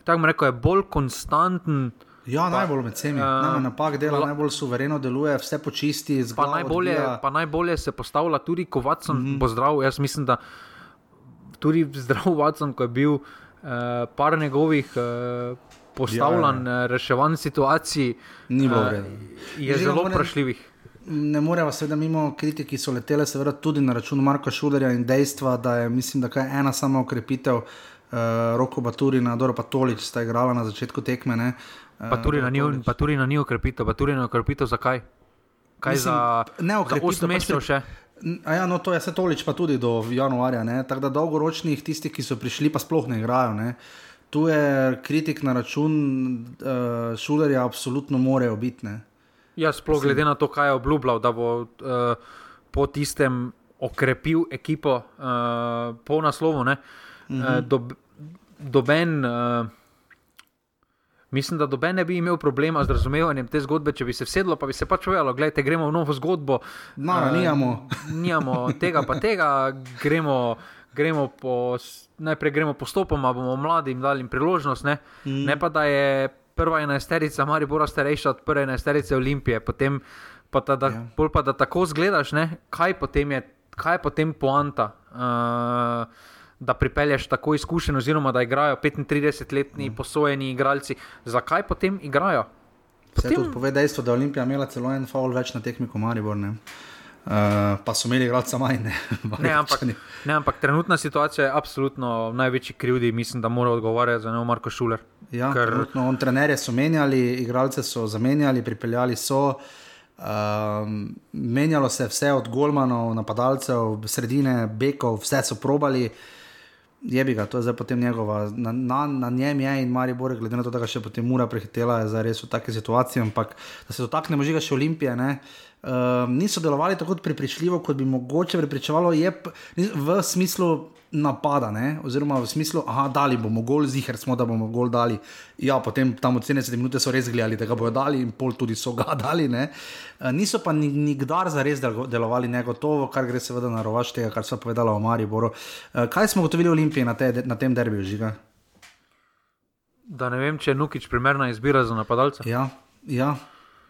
tako bom rekel, je bolj konstanten. Ja, pa, najbolj med vsemi, uh, napak dela, la, najbolj suvereno deluje, vse počisti. Pa najbolje, pa najbolje se postavlja tudi, ko Vatson mm -hmm. bo zdrav. Jaz mislim, da tudi zdrav Vatson, ko je bil. Eh, par njegovih uh, postavljanj, ja, ja. reševanj situacij, ni bilo vredno. Uh, je Že zelo vprašljivih. Ne moremo seveda mimo kritik, ki so letele, seveda tudi na račun Marka Šulerja in dejstva, da je, mislim, da je ena sama okrepitev, uh, roko Baturina, dobro pa Tolič sta igrala na začetku tekme. Ne, uh, pa tudi na njih okrepitev, pa tudi na okrepitev zakaj? Kaj mislim, za, ne okrepitev, za 8 mesecev še? Ja, no, to je vse tolič, pa tudi do januarja. Tako da dolgoročnih tistih, ki so prišli, pa sploh ne igrajo. Ne? Tu je kritik na račun uh, šulerja, absolutno morajo biti. Ja, sploh glede na to, kaj je obljubljal, da bo uh, po tistem okrepil ekipo uh, po naslovu. Uh, dob, doben. Uh, Mislim, da doben ne bi imel problema z razumevanjem te zgodbe, če bi se sedlo, pa bi se pač povedalo, gledajte, gremo v novo zgodbo. No, uh, nijamo. [LAUGHS] nijamo tega, pa tega, gremo, gremo po, najprej gremo postopoma, bomo mladim dali priložnost. Ne? Mm. ne pa da je prva enajsterica, Mari Bora starejša od prve enajsterice Olimpije, potem pa, ta, da, ja. pa da tako zgledaš, ne? kaj potem je, kaj je potem poanta. Uh, da pripelješ tako izkušen, oziroma da igrajo 35-letni mm. posojeni igralci. Zakaj potem igrajo? Potem... tudi pove dejstvo, da je Olimpija imela celo en faul več na tekmi kot Maribor. Ne? Uh, pa so imeli igralca manj. Ne? [LAUGHS] ne, ampak, ne, ampak trenutna situacija je absolutno največji krivdi, mislim, da mora odgovarjati za neo Marko Šuler. Ja, ker... on, trenerje so menjali, igralce so zamenjali, pripeljali so. Uh, menjalo se je vse od Golmanov, napadalcev, sredine, Bekov, vse so probali. Je bi ga, to je zdaj potem njegova, na, na, na njem je in Marijo Borek, glede na to, da ga še potem mora prehitela, zdaj res v takej situaciji. Ampak da se dotaknemo že ga še Olimpije, ne, uh, niso delovali tako prepričljivo, kot bi mogoče prepričevalo, je v smislu napada, ne? oziroma v smislu, da dali bomo gol, zihar smo, da bomo gol dali. Ja, potem tam od 70 minut so res gledali, da ga bodo dali in pol tudi so ga [LAUGHS] dali. Ne? Eh, niso pa nikdar za res delovali negotovo, kar gre seveda na rovaš tega, kar so povedali o Mariboru. Eh, kaj smo gotovili v Olimpiji na, te, na tem derbiju, žiga? Da ne vem, če je Nukič primerna izbira za napadalca. Ja, ja.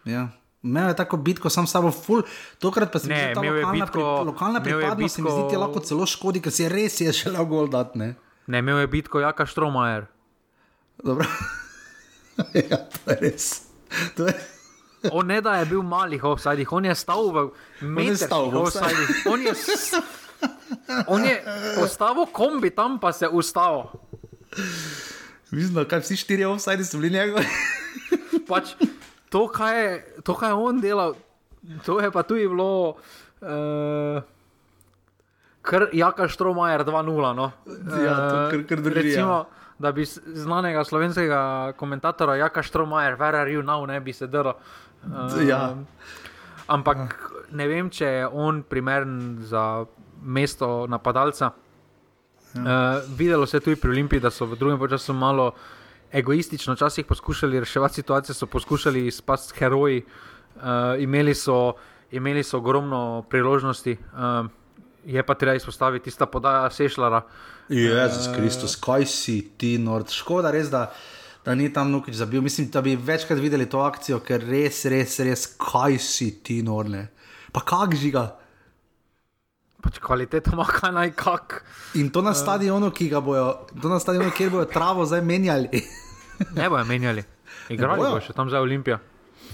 ja. Imel je tako bitko, sam s sabo, ful, tokrat pa se mi zdi, da je lokalna, bitko, pri, lokalna pripadnost, bitko, se mi zdi, lahko celo škodi, ker si je res je želel gol dati. Ne? ne, imel je bitko Jaka Štromajer. Dobro. [LAUGHS] ja, to je res. To je... on ne da je bil malih offsajdih, on je stal v mestu offsajdih. On je, on je postavil kombi tam, pa se ustavil. Mislim, da vsi štiri offsajdi so bili njegovi. pač, to, kaj je, to, kaj je on delal, to je pa tudi bilo. Uh, Ker Jaka Štromajer 2-0. No. Ja, kar, kar drži, Recimo, ja. da bi znanega slovenskega komentatora Jaka Štromajer, Vera Rjuna, ne bi se drl. Uh, ja. Ampak ja. ne vem, če je on primeren za mesto napadalca. Ja. Uh, videlo se je tudi pri Olimpiji, da so v drugem času malo egoistično včasih poskušali reševati situacije, so poskušali spasti heroji, uh, imeli, so, imeli so ogromno priložnosti. Uh, je pa treba izpostaviti tista podaja Sešljara. Jezus uh, Kristus, kaj si ti, Nord. Škoda res, da, da ni tam nukič zabil. Mislim, da bi večkrat videli to akcijo, ker res, res, res, kaj si ti, Nord. Pa kak žiga. Pač kvaliteta [LAUGHS] ima kaj naj kak. In to na stadionu, ki ga bojo, to na stadionu, kjer bojo travo zdaj menjali. [LAUGHS] ne bojo menjali. Igrali bojo še tam za Olimpijo.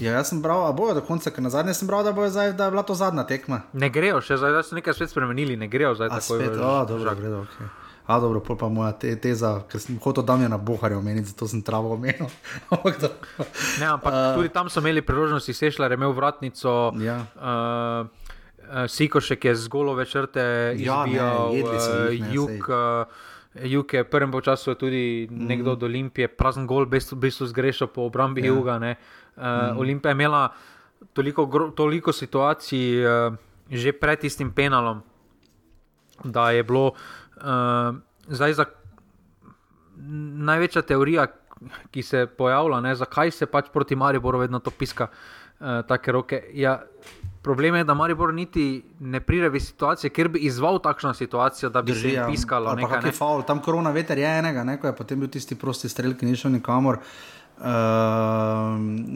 Ja, jaz sem bral, a bojo do konca, ker na zadnje sem bral, da, zdaj, da je bila to zadnja tekma. Ne grejo, še zdaj so nekaj spet spremenili, ne grejo zdaj tako. Spet, a, dobro, gredo, okay. A, dobro, pol pa moja te, teza, ker sem hotel tam je na Boharju omeniti, zato sem travo omenil. [LAUGHS] ne, ampak uh, tudi tam so imeli priložnosti, sešljar je imel vratnico. Ja. Uh, Sikošek je z golove črte izbijal, ja, ne, uh, jug. Uh, Juk je v prvem času tudi mm. nekdo od Olimpije, prazen gol, v bistvu zgrešil po obrambi ja. juga. Uh, mm. Olimpija je imela toliko, toliko situacij uh, že pred tistim penalom, da je bilo uh, zdaj za največja teorija, ki se pojavlja, ne, zakaj se pač proti Mariboru vedno to piska, uh, take roke. Ja, Problem je, da Maribor niti ne pride v situacijo, kjer bi izval takšno situacijo, da bi Drži, se jim piskalo. Ja, ne, faul, tam korona veter je enega, ne, ko je potem bil tisti prosti strelj, ki ni šel nikamor. Uh,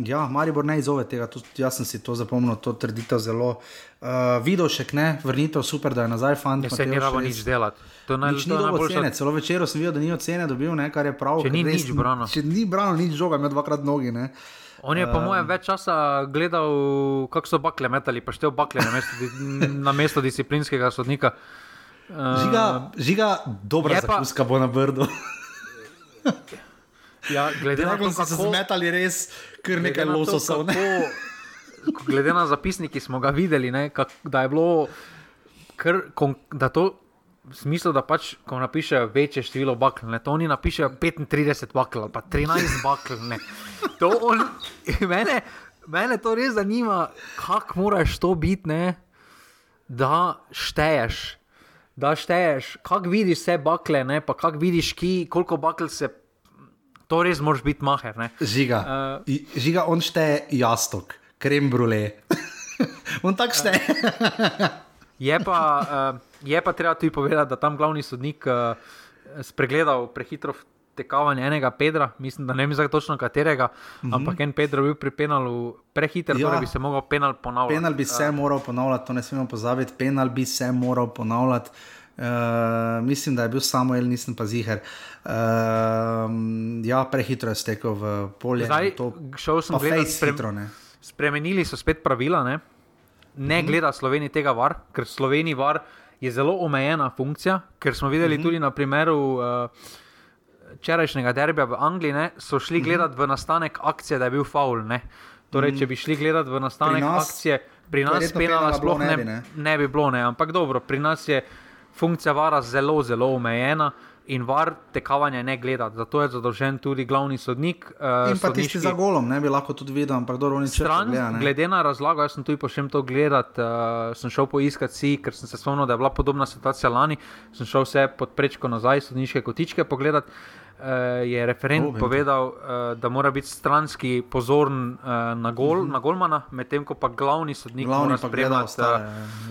ja, Maribor ne izove tega, to, jaz sem si to zapomnil, to trditev zelo. Uh, Videl še ne, vrnitev super, da je nazaj fant. Ja, se ni rabo nič delati. To naj, nič to ni dobro cene, celo večer sem videl, da ni ocene dobil, ne, kar je prav. Če ni nič brano. Če ni brano, nič žoga, ima dvakrat nogi. Ne. On je, po mojem, več časa gledal, kako so bakle metali, pa števil bakle na mesto, na mesto disciplinskega sodnika. Žiga, žiga dobra zakuska bo na brdu. ja, glede na to, kako so zmetali, res kar nekaj lososov. Glede na zapisnik, ki smo ga videli, ne, kak, da je bilo, kar, da to smislu, da pač, ko napišejo večje število bakl, ne, to oni napišejo 35 bakl ali pa 13 bakl. Ne. To on, [LAUGHS] mene, mene to res zanima, kako moraš to biti, ne, da šteješ. Da šteješ, kako vidiš vse bakle, ne, pa kako vidiš, ki, koliko bakl se. To res moraš biti maher. Ne. Žiga. Uh, žiga, on šteje jastok, krem brule. [LAUGHS] on tak šteje. Je pa. Uh, Je pa treba tudi povedati, da tam glavni sodnik uh, spregledal prehitro tekavanje enega Pedra, mislim, da ne vem za točno katerega, mm -hmm. ampak en Pedro bil pri penalu prehiter, ja. torej bi se lahko penal ponavljati. Penal bi se uh, moral ponavljati, to ne smemo pozabiti, penal bi se moral ponavljati. Uh, mislim, da je bil Samuel, nisem pa ziger. Uh, ja, prehitro je stekel v polje. Zdaj, šel sem gledati, sprem, spremenili so spet pravila. Ne, ne hmm. gleda Sloveniji tega var, ker Sloveniji var je zelo omejena funkcija, ker smo videli hmm. tudi na primeru. Uh, Včerajšnjega derbija v Angliji ne, so šli mhm. gledati v nastanek akcije, da je bil faul. Ne. Torej, če bi šli gledati v nastanek pri nas, akcije, pri nas penala sploh ne, ne, ne bi bilo, ne. ampak dobro, pri nas je funkcija vara zelo, zelo omejena. In var tekavanja ne gleda, zato je zadolžen tudi glavni sodnik. Uh, in pa tisti za golom, ne bi lahko tudi videl, ampak dobro, ni stran. Gleda, glede na razlago, jaz sem tudi pošel to gledati, uh, sem šel poiskati si, ker sem se spomnil, da je bila podobna situacija lani. Sem šel vse pod prečko nazaj, sodniške kotičke pogledati je referent oh, povedal, uh, da mora biti stranski pozoren uh, na, gol, uh mhm. -huh. na golmana, medtem ko pa glavni sodnik glavni mora spremljati.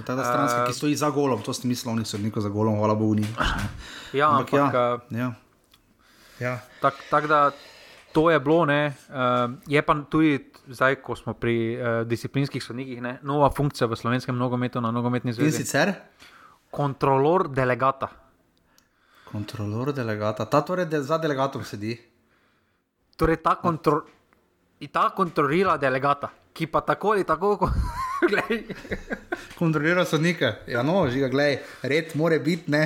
Ta stranski, uh, ki stoji za golom, to ste mislili, oni sodniki za golom, hvala Bogu. Ni, ja, ampak, ampak ja. ja. ja. Tako tak da to je bilo, ne, uh, je pa tudi. Zdaj, ko smo pri uh, disciplinskih sodnikih, ne, nova funkcija v slovenskem nogometu na nogometni zvezi. In sicer? Kontrolor delegata. Kontrolor delegata, ta torej de, za delegatom sedi. Torej ta, kontro, ta kontrolira delegata, ki pa tako ali tako. [LAUGHS] kontrolira sodnike. Ja, no, žiga, gledaj, red mora biti, ne.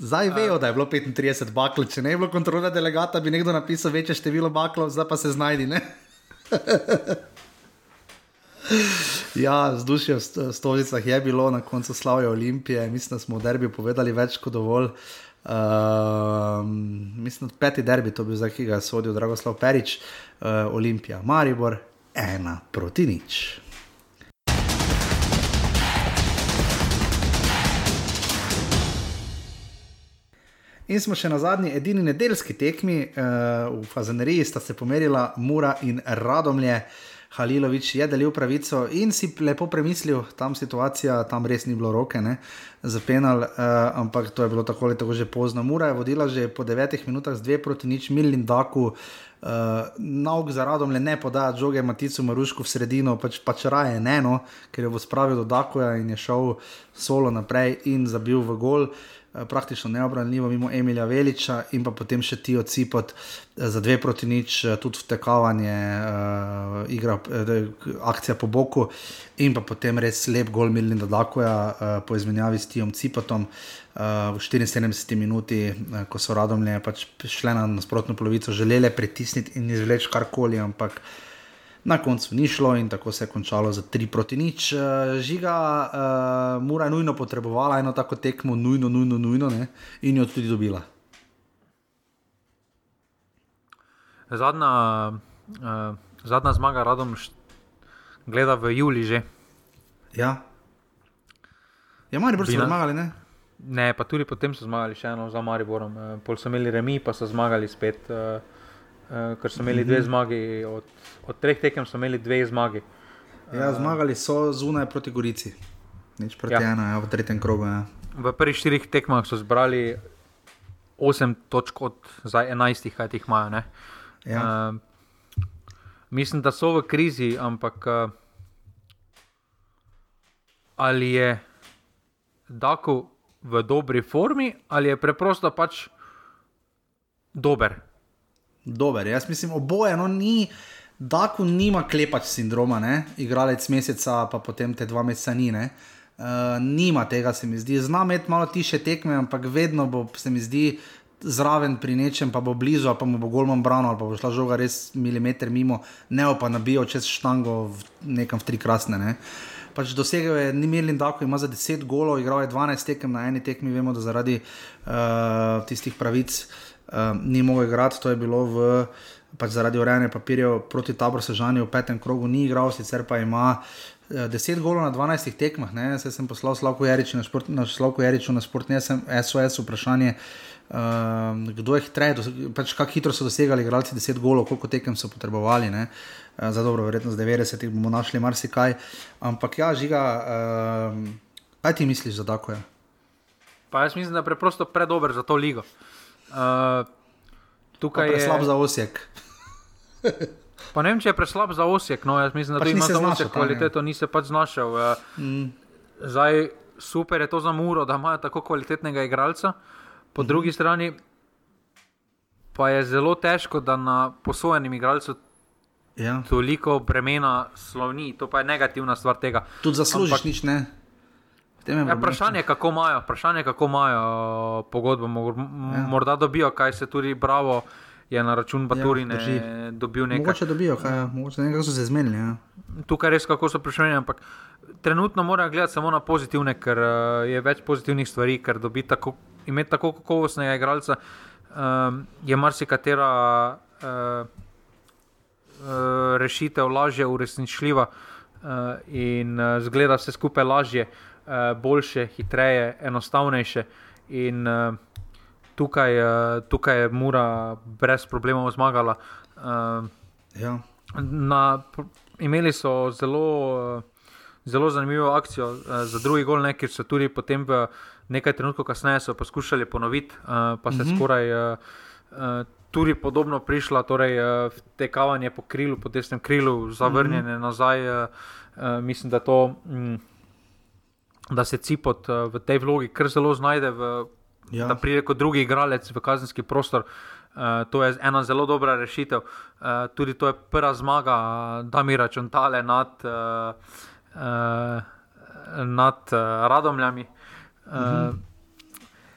Zdaj vejo, da je bilo 35 bakl, če ne bi bilo kontrolora delegata, bi nekdo napisal večje število baklov, zdaj pa se znajdi. [LAUGHS] Ja, vzdušje v stolicah je bilo na koncu slavje Olimpije, mislim, da smo v derbi povedali več kot dovolj. Uh, mislim, da peti derbi to bil zdaj, ki ga je sodil Dragoslav Perič, uh, Olimpija, Maribor, ena proti nič. In smo še na zadnji, edini nedeljski tekmi uh, v Fazaneriji, sta se pomerila Mura in Radomlje. Uh, Halilovič je delil pravico in si lepo premislil, tam situacija, tam res ni bilo roke ne, za penal, uh, ampak to je bilo tako ali tako že pozno. Mura je vodila že po devetih minutah z dve proti nič, Milin Daku. Uh, Nauk za radom le ne podaja žoge Maticu Marušku v sredino, pač, pač raje ne, no, ker je bo spravil do Dakuja in je šel solo naprej in zabil v gol. Uh, Eh, praktično neobranljivo, mimo Emilija Veliča in pa potem še ti odsipot eh, za dve proti nič, eh, tudi vtekavanje, uh, igra, uh, akcija po boku in pa potem res lep gol Milin Dadakoja uh, po izmenjavi s Tijom Cipotom. Uh, v 74 minuti, uh, ko so radomlje pač šle na nasprotno polovico, želeli pritisniti in izvleči karkoli, ampak uh, Na koncu ni šlo in tako se je končalo za 3 proti nič. Eh, žiga, uh, mora je nujno potrebovala eno tako tekmo, nujno, nujno, nujno ne? in jo tudi dobila. Zadnja, uh, zadnja zmaga, radom, gleda v Juli že. Ja, ja Maribor so zmagali, ne? Ne, pa tudi potem so zmagali še eno za Mariborom. Pol so imeli remi, pa so zmagali spet. Uh, uh, ker so imeli dve mhm. zmagi, od, od treh tekem so imeli dve zmagi. Ja, zmagali so zunaj proti Gorici, nič proti ja. ena, ja, v tretjem krogu. Ja. V prvih štirih tekmah so zbrali 8 točk od 11, kaj jih imajo. Ja. Uh, mislim, da so v krizi, ampak uh, ali je Dako v dobri formi, ali je preprosto pač dober dober. Jaz mislim, oboje, no, ni, Daku nima klepač sindroma, ne? igralec meseca, pa potem te dva meseca ni. Uh, nima tega, se mi zdi. Znam imeti malo tiše tekme, ampak vedno bo se mi zdi zraven pri nečem, pa bo blizu, pa mu bo golman brano, ali pa bo šla žoga res milimeter mimo, ne pa nabijo čez štango v nekam v tri krasne. Ne? Pač dosegel je, ni imel in tako, ima za 10 golov, igral je 12 tekem na eni tekmi, vemo, da zaradi uh, tistih pravic uh, um, ni mogel igrati, to je bilo v, pač zaradi urejanja papirjev proti taboru Sežani v petem krogu, ni igral, sicer pa ima. 10 eh, golov na 12 tekmah, ne, se sem poslal Slavko Jariču na, šport, na, na športni SOS vprašanje, um, kdo je hitreje, pač kako hitro so dosegali igralci 10 golov, koliko tekem so potrebovali, ne, uh, za dobro, verjetno z 90 bomo našli marsikaj, ampak ja, žiga, um, kaj ti misliš za tako je? Pa jaz mislim, da je preprosto predober za to ligo. Uh, tukaj je slab za osek. [LAUGHS] pa ne vem, če je preslab za osek. No, jaz mislim, da pač ima samo osek kvaliteto, ni se pač znašel. Uh, mm. Zdaj, super je to za Muro, da imajo tako kvalitetnega igralca, po mhm. drugi strani pa je zelo težko, da na posojenem igralcu ja. toliko bremena slovni. To pa je negativna stvar tega. Tudi zaslužiš Ampak, nič, ne. Ja, vprašanje, kako imajo, vprašanje, kako imajo pogodbo, ja. morda dobijo, kaj se tudi bravo je na račun Baturine ja, dobil nekaj. Mogoče dobijo, kaj, ja. mogoče nekaj so se zmenili. Ja. Tukaj res kako so prišli, ampak trenutno morajo gledati samo na pozitivne, ker uh, je več pozitivnih stvari, ker dobi tako, imeti tako kakovostnega igralca, um, je marsikatera uh, uh, rešitev lažje uresničljiva uh, in uh, zgleda se skupaj lažje, uh, boljše, hitreje, enostavnejše. In, uh, tukaj, uh, tukaj je Mura brez problemov zmagala. Uh, ja. na, imeli so zelo. Uh, zelo zanimivo akcijo uh, za drugi gol, ne, ker so tudi potem v nekaj trenutkov kasneje poskušali ponoviti, uh, pa se uh mhm. -huh. skoraj uh, tudi podobno prišla, torej tekavanje po krilu, po desnem krilu, zavrnjene mhm. -huh. nazaj. Mislim, da, to, um, da se Cipot uh, v tej vlogi kar zelo znajde, v, ja. da pride kot drugi igralec v kazenski prostor. Uh, to je ena zelo dobra rešitev. Uh, tudi to je prva zmaga, da mi računale nad. Uh, uh, nad uh, radomljami. Uh, uh -huh.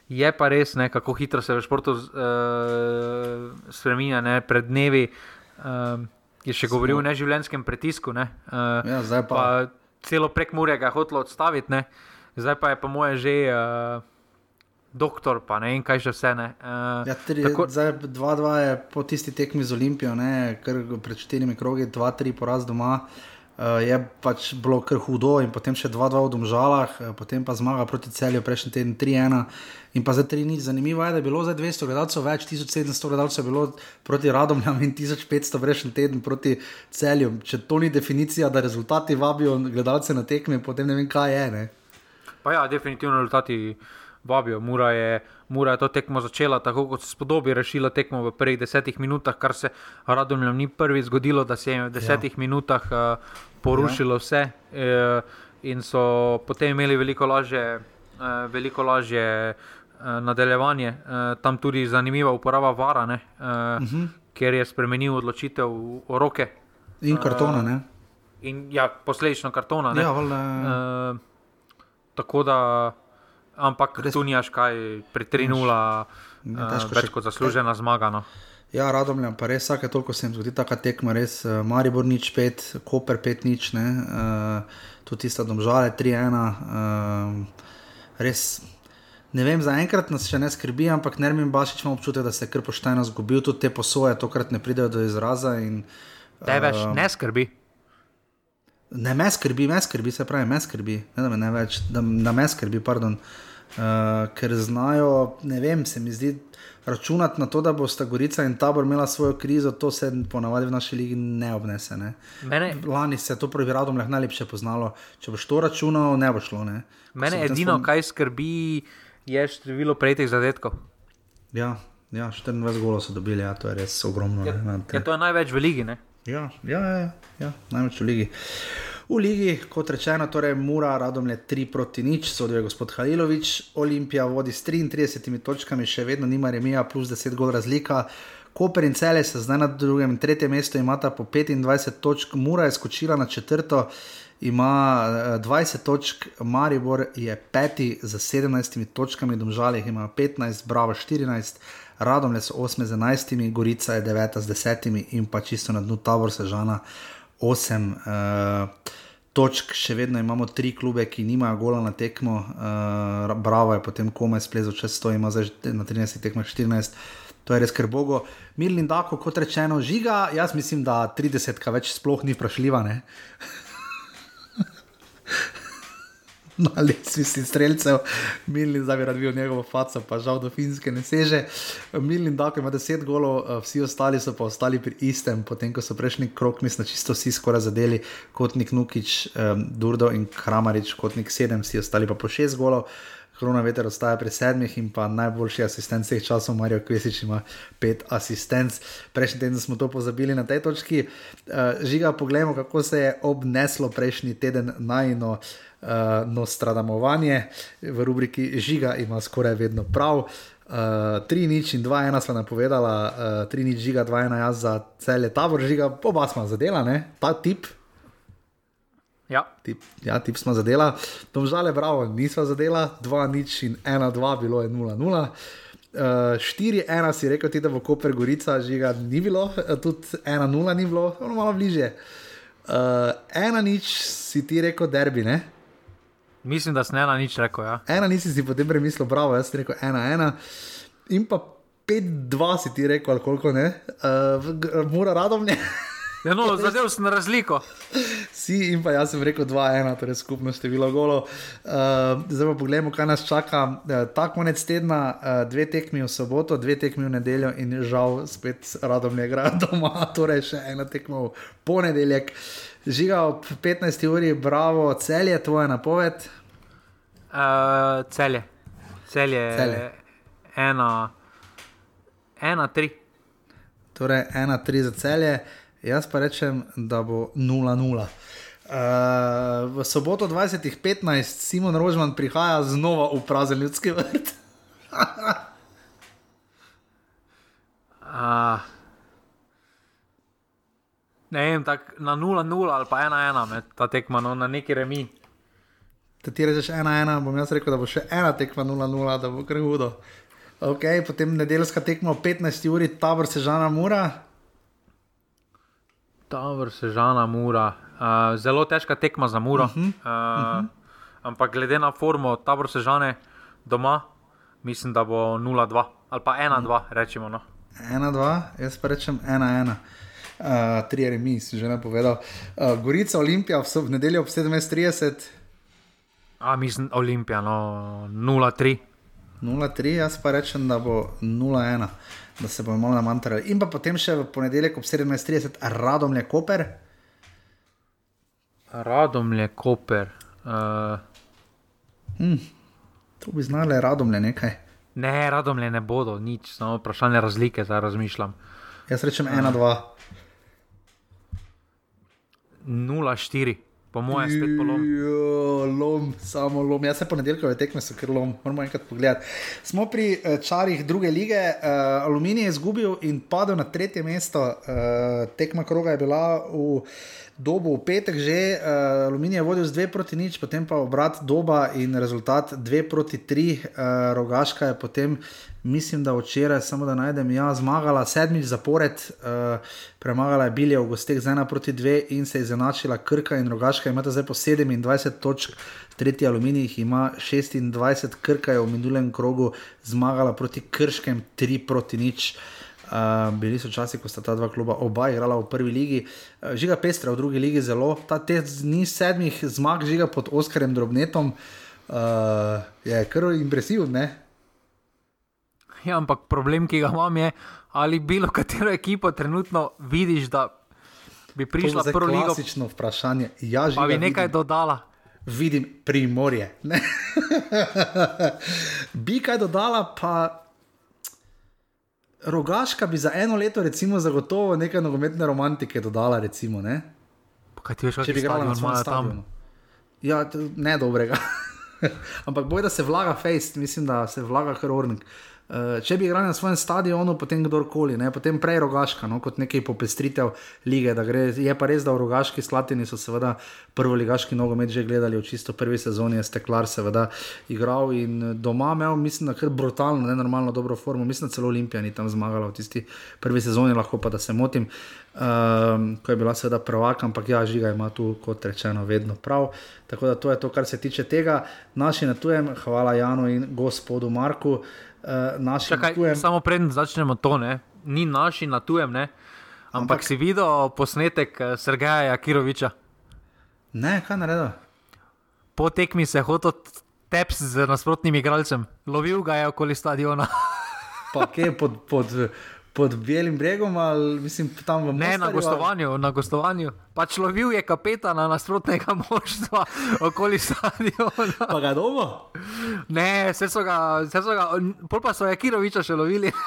Je pa res, ne, kako hitro se v športu uh, spremenja. Ne. Pred dnevi uh, je še govoril o neživljenjskem pritisku. Ne. Uh, ja, zdaj pa. pa celo prek Murja ga je hotel odstaviti, ne. zdaj pa je po moje že. Uh, Doktor, pa ne vem, kaj še vse. Uh, ja, tri, tako... Zdaj, dva, dva je po tisti tekmi z Olimpijo, ne, pred štirimi krogi, dva, tri poraz doma. Uh, uh, je pač bilo kar hudo, in potem še 2-2 v Domžalah, uh, potem pa zmaga proti celju, prejšnji teden 3-1. In pa za 3 nič zanimivo je, da je bilo za 200 gledalcev več, 1700 gledalcev je bilo proti Radomljam in 1500 prejšnji teden proti celju. Če to ni definicija, da rezultati vabijo gledalce na tekme, potem ne vem, kaj je. Ne? Pa ja, definitivno rezultati vabijo. Mura je, Mura je to tekmo začela tako, kot se spodobi, rešila tekmo v prvih desetih minutah, kar se Radomljam ni prvi zgodilo, da se je v desetih ja. minutah uh, porušilo ja. vse uh, in so potem imeli veliko lažje, uh, veliko lažje uh, nadaljevanje. Uh, tam tudi zanimiva uporaba vara, ne, uh, uh mhm. -huh. ker je spremenil odločitev v roke. In kartona, ne. In ja, posledično kartona. Ja, valjda, uh, tako da ampak res tu nimaš kaj, pri 3-0, uh, več kot zaslužena zmaga. No. Ja, radomljam, pa res vsake toliko se jim zgodi ta tekma, res uh, Maribor nič pet, Koper pet nič, ne, uh, tudi tista domžale 3-1. Uh, res. Ne vem, zaenkrat nas še ne skrbi, ampak Nermin Bašič ima občutek, da se je kar pošteno zgubil, tudi te posoje tokrat ne pridejo do izraza. In, uh, več ne skrbi. Ne me skrbi, me skrbi, se pravi, me skrbi, ne da me ne več, da, da me skrbi, pardon. Uh, ker znajo, ne vem, se mi zdi, računati na to, da bo sta Gorica in tabor imela svojo krizo, to se ponavadi v naši ligi ne obnese. Ne. Mene, Lani se je to prvi radom lahko najlepše poznalo. Če boš to računal, ne bo šlo. Ne. Mene edino, spom... kaj skrbi, je število prejetih zadetkov. Ja, ja 24 golov so dobili, ja, to je res ogromno. Ja, ja, to je največ v ligi. Ne. Ja, ja, ja, ja največ v ligi. V ligi, kot rečeno, torej Mura, radom je 3 proti nič, sodijo gospod Halilovič, Olimpija vodi s 33 točkami, še vedno nima remija, plus 10 gol razlika. Koper in Cele se zdaj na drugem in tretjem mestu imata po 25 točk, Mura je skočila na četrto, ima 20 eh, točk, Maribor je peti z 17 točkami, Domžalih ima 15, Bravo 14. Radom je 8 z 11, Gorica je 9 z 10 in pa čisto na dnu Tabor Sežana 8 uh, točk. Še vedno imamo tri klube, ki nimajo gola na tekmo. Uh, Bravo je potem komaj splezal čez 100, ima zdaj na 13 tekmah 14. To je res kar bogo. Mirlin Dako, kot rečeno, žiga. Jaz mislim, da 30, kaj več sploh ni vprašljiva. Na lestvici streljcev, Milin zdaj bi rad bil njegovo faco, pa žal do finske ne seže. Milin Dako ima 10 golov, eh, vsi ostali so pa ostali pri istem, potem ko so prejšnji krok, mislim, čisto vsi skoraj zadeli, kot nek Nukič, um, Durdo in Kramarič, kot nek 7, vsi ostali pa po 6 golov. Kronaveter ostaja pri sedmih in pa najboljši asistent vseh časov, Marijo Kvesič ima pet asistentov. Prejšnji teden smo to pozabili na tej točki. Uh, žiga, poglejmo, kako se je obneslo prejšnji teden najno. Uh, Nostradamovanje v rubriki Žiga ima skoraj vedno prav. Uh, 3 nič in 2 ena sva napovedala, uh, 3 nič žiga, 2 ena jaz za cel tabor žiga, oba sva zadela, ne? ta tip. Ja, tip, ja, tip smo zadela. Domžale, bravo, nisva zadela, 2 nič in 1 2 bilo je 0 0. Uh, 4 1 si rekel, ti, da bo Koper Gorica, žiga ni bilo, uh, tudi 1 0 ni bilo, ono malo bliže. 1 uh, nič si ti rekel, derbi, ne? Mislim, da sem ena nič rekel. Ja. Ena nisi si potem premislil, bravo, jaz sem rekel ena, ena. In pa 5-2 si ti rekel, ali koliko ne, uh, mora radom ne. Ja, no, [LAUGHS] zadev sem na razliko. Si in pa jaz sem rekel 2-1, torej skupno število golo. Uh, zdaj pa pogledamo, kaj nas čaka. Uh, ta konec tedna, uh, dve tekmi v soboto, dve tekmi v nedeljo in žal spet radom ne igra [LAUGHS] doma, torej še ena tekma v ponedeljek. Žiga ob 15. uri, bravo, cel je tvoja napoved. Uh, celje. Celje. Celje. Ena, ena, tri. Torej 1-3 za celje, jaz pa rečem, da bo 0-0. Uh, v soboto 20.15 Simon Rožman prihaja znova v prazen ljudski vrt. Uh, [LAUGHS] ne vem, tak, na 0-0 ali pa 1-1 med ta tekma, no, na neki remi. Da ti rečeš 1-1, bom jaz rekel, da bo še ena tekma 0-0, da bo kar hudo. Okay, potem nedeljska tekma ob 15. uri, tabor se žana mura. Tabor se žana mura. Uh, zelo težka tekma za muro. Uh -huh, uh, uh -huh. Ampak glede na formo, tabor se žane doma, mislim, da bo 0-2 ali pa 1-2, rečemo. No. 1-2, jaz pa rečem 1-1. Uh, tri remi, si že napovedal. Uh, Gorica Olimpija v, v nedeljo ob 17:30. A mislim, Olimpija, no, 0-3. 0-3, jaz pa rečem, da bo 0-1, da se bomo malo namantrali. In pa potem še v ponedeljek ob 17:30 Radomlje Koper. Radomlje, Koper. Uh, Hm, to bi znali Radomlje nekaj. ne, radomlje ne bodo, nič, samo vprašanje razlike, zdaj razmišljam. Jaz rečem 1-2. 0-4, po mojem, spet polom. Jo, lom, samo lom. Jaz se ponedeljkove tekme so kar lom, moramo enkrat pogledati. Smo pri uh, čarih druge lige, uh, Aluminij je izgubil in padel na tretje mesto. Uh, tekma kroga je bila v dobu v petek že, uh, Aluminij je vodil z 2 proti nič, potem pa obrat doba in rezultat 2 proti 3, uh, rogaška je potem. Mislim, da včeraj, samo da najdem, ja, zmagala sedmič zapored, uh, premagala je Bilje v gosteh z 1 proti 2 in se je izenačila Krka in Rogaška. Imate zdaj po 27 točk, tretji aluminij ima 26, Krka je v minulem krogu zmagala proti Krškem 3 proti nič. Uh, bili so časi, ko sta ta dva kluba oba igrala v prvi ligi. Uh, žiga Pestra v drugi ligi zelo, ta te ni sedmih zmag, žiga pod Oskarjem Drobnetom. Uh, je kar impresivno, ne? Ja, ampak problem, ki ga imam, je, ali bilo katero ekipo trenutno vidiš, da bi prišla To zdaj prvo ligo, Klasično vprašanje. Ja, pa bi žiga, nekaj vidim, dodala. vidim primorje. Ne? [LAUGHS] bi kaj dodala, pa rogaška bi za eno leto, recimo, zagotovo nekaj nogometne romantike dodala. Recimo, ne? Kaj ti veš, kaj bi igrala na svojem stadionu. Ja, ne dobrega. [LAUGHS] Ampak boj, da se vlaga fejst, mislim, da se vlaga krornik. Uh, če bi igrali na svojem stadionu, potem kdorkoli, ne? potem prej rogaška, no? kot nekaj popestritev lige. je pa res, da v rogaški slatini so seveda prvo ligaški nogomet že gledali, v čisto prvi sezoni je Steklar seveda igral in eh, doma imel, mislim, da kar brutalno, ne normalno dobro formo. Mislim, da celo Olimpija ni tam zmagala v tisti prvi sezoni, lahko pa da se motim. Um, ko je bila seveda prvak, ampak ja, žiga ima tu, kot rečeno, vedno prav. Tako da to je to, kar se tiče tega. Naši na tujem, hvala Janu in gospodu Marku. Uh, naši na Čakaj, tujem, samo preden začnemo to, ne? ni naši na tujem, ne? ampak, Ampak- ampak si videl posnetek eh, Sergeja Jakiroviča. ne, kaj naredil? Po tekmi se je hotel teps z nasprotnim igralcem, lovil ga je okoli stadiona. [LAUGHS] Pa kje pod, pod, pod Belim bregom ali mislim, tam v Mostarju? Ne, na gostovanju, na gostovanju. Pač lovil je kapetana nasprotnega [LAUGHS] moštva okoli stadiona. Pa ga doma? Ne, vse so ga, vse so ga, pol pa so Jakiroviča še lovili. [LAUGHS]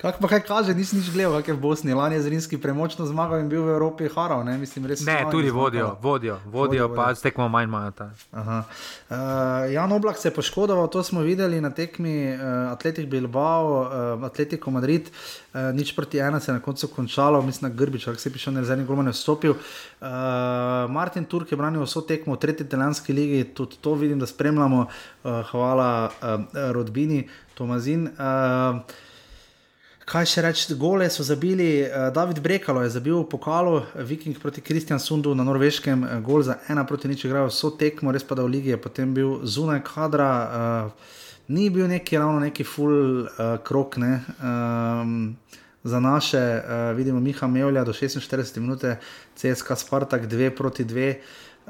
Kak pa kaj kaže, nisem nič gledal, kak je v Bosni. Lani je Zrinski premočno zmagal in bil v Evropi haral, ne, mislim, res. Ne, tudi zmagali. vodijo, vodijo, vodijo, pa tekmo manj imajo. ta. Aha. Uh, Jan Oblak se je poškodoval, to smo videli na tekmi uh, Atletik Bilbao, uh, Atletico Madrid, uh, nič proti ena se je na koncu končalo, mislim, da Grbič, ki se je prišel na zadnji golman, je vstopil. Uh, Martin Turk je branil vso tekmo v tretji italijanski ligi, tudi to vidim, da spremljamo. Uh, hvala uh, Rodbini, Tomazin. Uh, Kaj še reči, gole so zabili, uh, David Brekalo je zabil v pokalu, Viking proti Kristjanu Sundu na norveškem, uh, gol za ena proti nič, igrajo vso tekmo, res pa da v ligi je potem bil zunaj kadra, uh, ni bil neki ravno neki full uh, krok. Ne? Um, za naše, uh, vidimo Miha Mevlja do 46 minut, CSK Spartak 2 proti 2.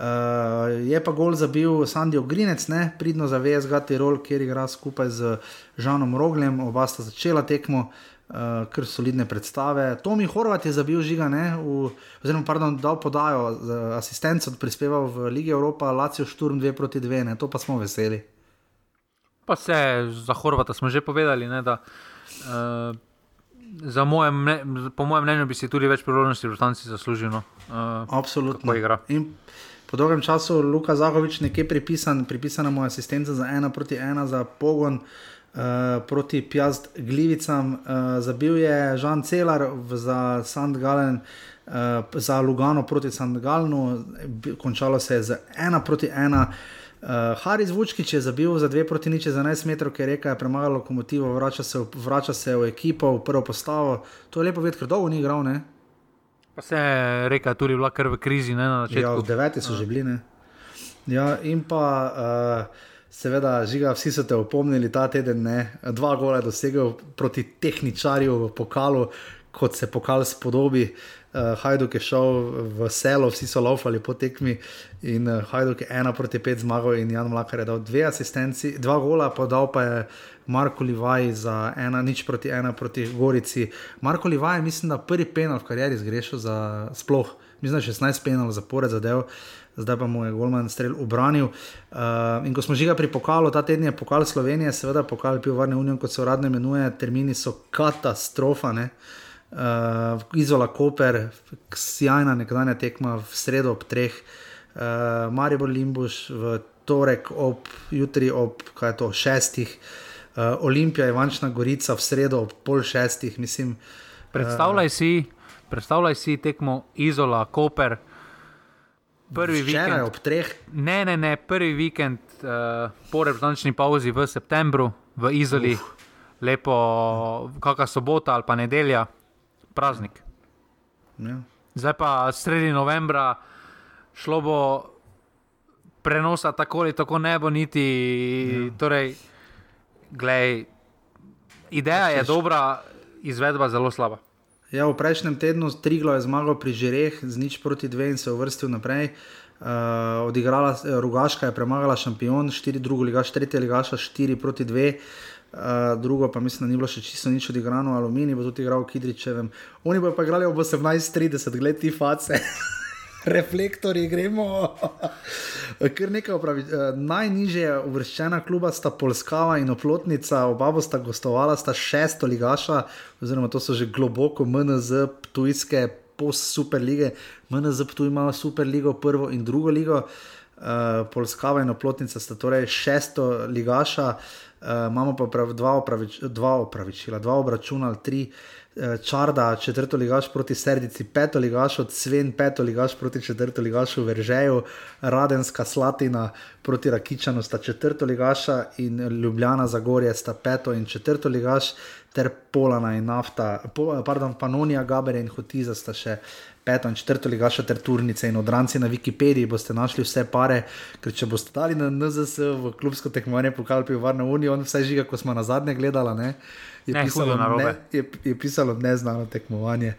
Uh, je pa gol zabil Sandijo Grinec, ne? pridno za VSG Tirol, kjer igra skupaj z Žanom Rogljem, oba sta začela tekmo, uh, kar solidne predstave. Tomi Horvat je zabil žiga, ne? v, oziroma pardon, dal podajo, uh, asistenco prispeval v Ligi Evropa, Lacijo Šturm 2 proti 2, ne? to pa smo veseli. Pa se za Horvata smo že povedali, ne, da uh, za mojem, mne, po mojem mnenju bi si tudi več priložnosti v Britanci zaslužil. No. Uh, Absolutno. In po dolgem času Luka Zahovič nekje pripisan, pripisana mu je asistenca za ena proti ena za pogon. Uh, proti Pjast Glivicam, uh, zabil je Žan Celar za Sandgalen, uh, za Lugano proti Sandgalnu, bi- končalo se je z ena proti ena. Uh, Haris Vučkič je zabil za dve proti nič za 11 metrov, ker je reka je premagal lokomotivo, vrača se, v, vrača se v ekipo, v prvo postavo. To je lepo videti, ker dolgo ni igral, ne? Pa se je reka, tudi bila kar v krizi ne, na Ja, začetku. v deveti so že bili. Ne? Ja, in pa, uh, seveda, žiga, vsi so te opomnili ta teden, ne? dva gola je dosegel proti tehničarju v pokalu, kot se pokal spodobi. Uh, Hajduk je šel v selo, vsi so laufali po tekmi in uh, Hajduk je ena proti pet zmagal in Jan Mlakar je dal dve asistenci, dva gola, pa dal pa je Marko Livaj za ena, nič proti ena proti Gorici. Marko Livaj je, mislim, da prvi penal v karieri zgrešil za sploh, mislim, da 16 penalov zapored zadev. Zdaj pa mu je Golman strelj obranil. Uh, in ko smo žiga pri pokalu, ta teden je pokal Slovenije, seveda pokal Pivovarne unije, kot se uradno imenuje, termini so katastrofa. Ne? Uh, Izola Koper, sjajna nekdanja tekma v sredo ob treh, uh, Maribor Limbuš v torek ob jutri ob kaj je to, šestih, uh, Olimpija Ivančna Gorica v sredo ob pol šestih, mislim. Predstavljaj si, predstavljaj si tekmo Izola, Koper. Prvi Včeraj vikend, ob treh, ne, ne, ne, prvi vikend uh, po reprezentančni pauzi v septembru v Izoli, Uf. lepo, kakšna sobota ali pa nedelja, praznik. ja. Zdaj pa sredi novembra šlo bo prenosa tako ali tako ne bo niti. Ja. Torej, glej, ideja je dobra, izvedba zelo slaba. Ja, v prejšnjem tednu Triglo je zmagal pri Žireh z nič proti dve in se uvrstil naprej. Uh, odigrala, eh, Rugaška je premagala šampion, 4 drugo ligaš, tretja ligaša, 4 proti 2. Uh, drugo pa mislim, da ni bilo še čisto nič odigrano, Aluminij bo tudi igral v Kidričevem. Oni bodo pa igrali ob 18:30, gled ti face. [LAUGHS] Reflektori gremo. Kar nekaj upravi. Uh, najnižje uvrščena kluba sta Polskava in Oplotnica, oba bosta gostovala, sta šesto ligaša, oziroma to so že globoko MNZ, tujske post-super lige. MNZ tu ima super ligo, prvo in drugo ligo. Uh, Polskava in Oplotnica sta torej šesto ligaša, uh, imamo pa prav, dva, opravič, dva opravičila, dva obračuna ali tri. Uh, Čarda, četrto ligaš proti Serdici, peto ligaš od Sven, peto ligaš proti četrto ligašu Veržeju, Radenska Slatina proti Rakičanu sta četrto ligaša in Ljubljana Zagorje sta peto in četrto ligaš, ter Polana in Nafta, po, pardon, Panonija, Gaber in Hotiza sta še peto in četrto ligaša ter turnice in odranci na Wikipediji boste našli vse pare, ker če boste dali na NZS v klubsko tekmovanje pokal Pivovarna Unija, on vse žiga, ko smo na zadnje gledali, je, Ne, pisalo, ne, je, je pisalo neznano tekmovanje.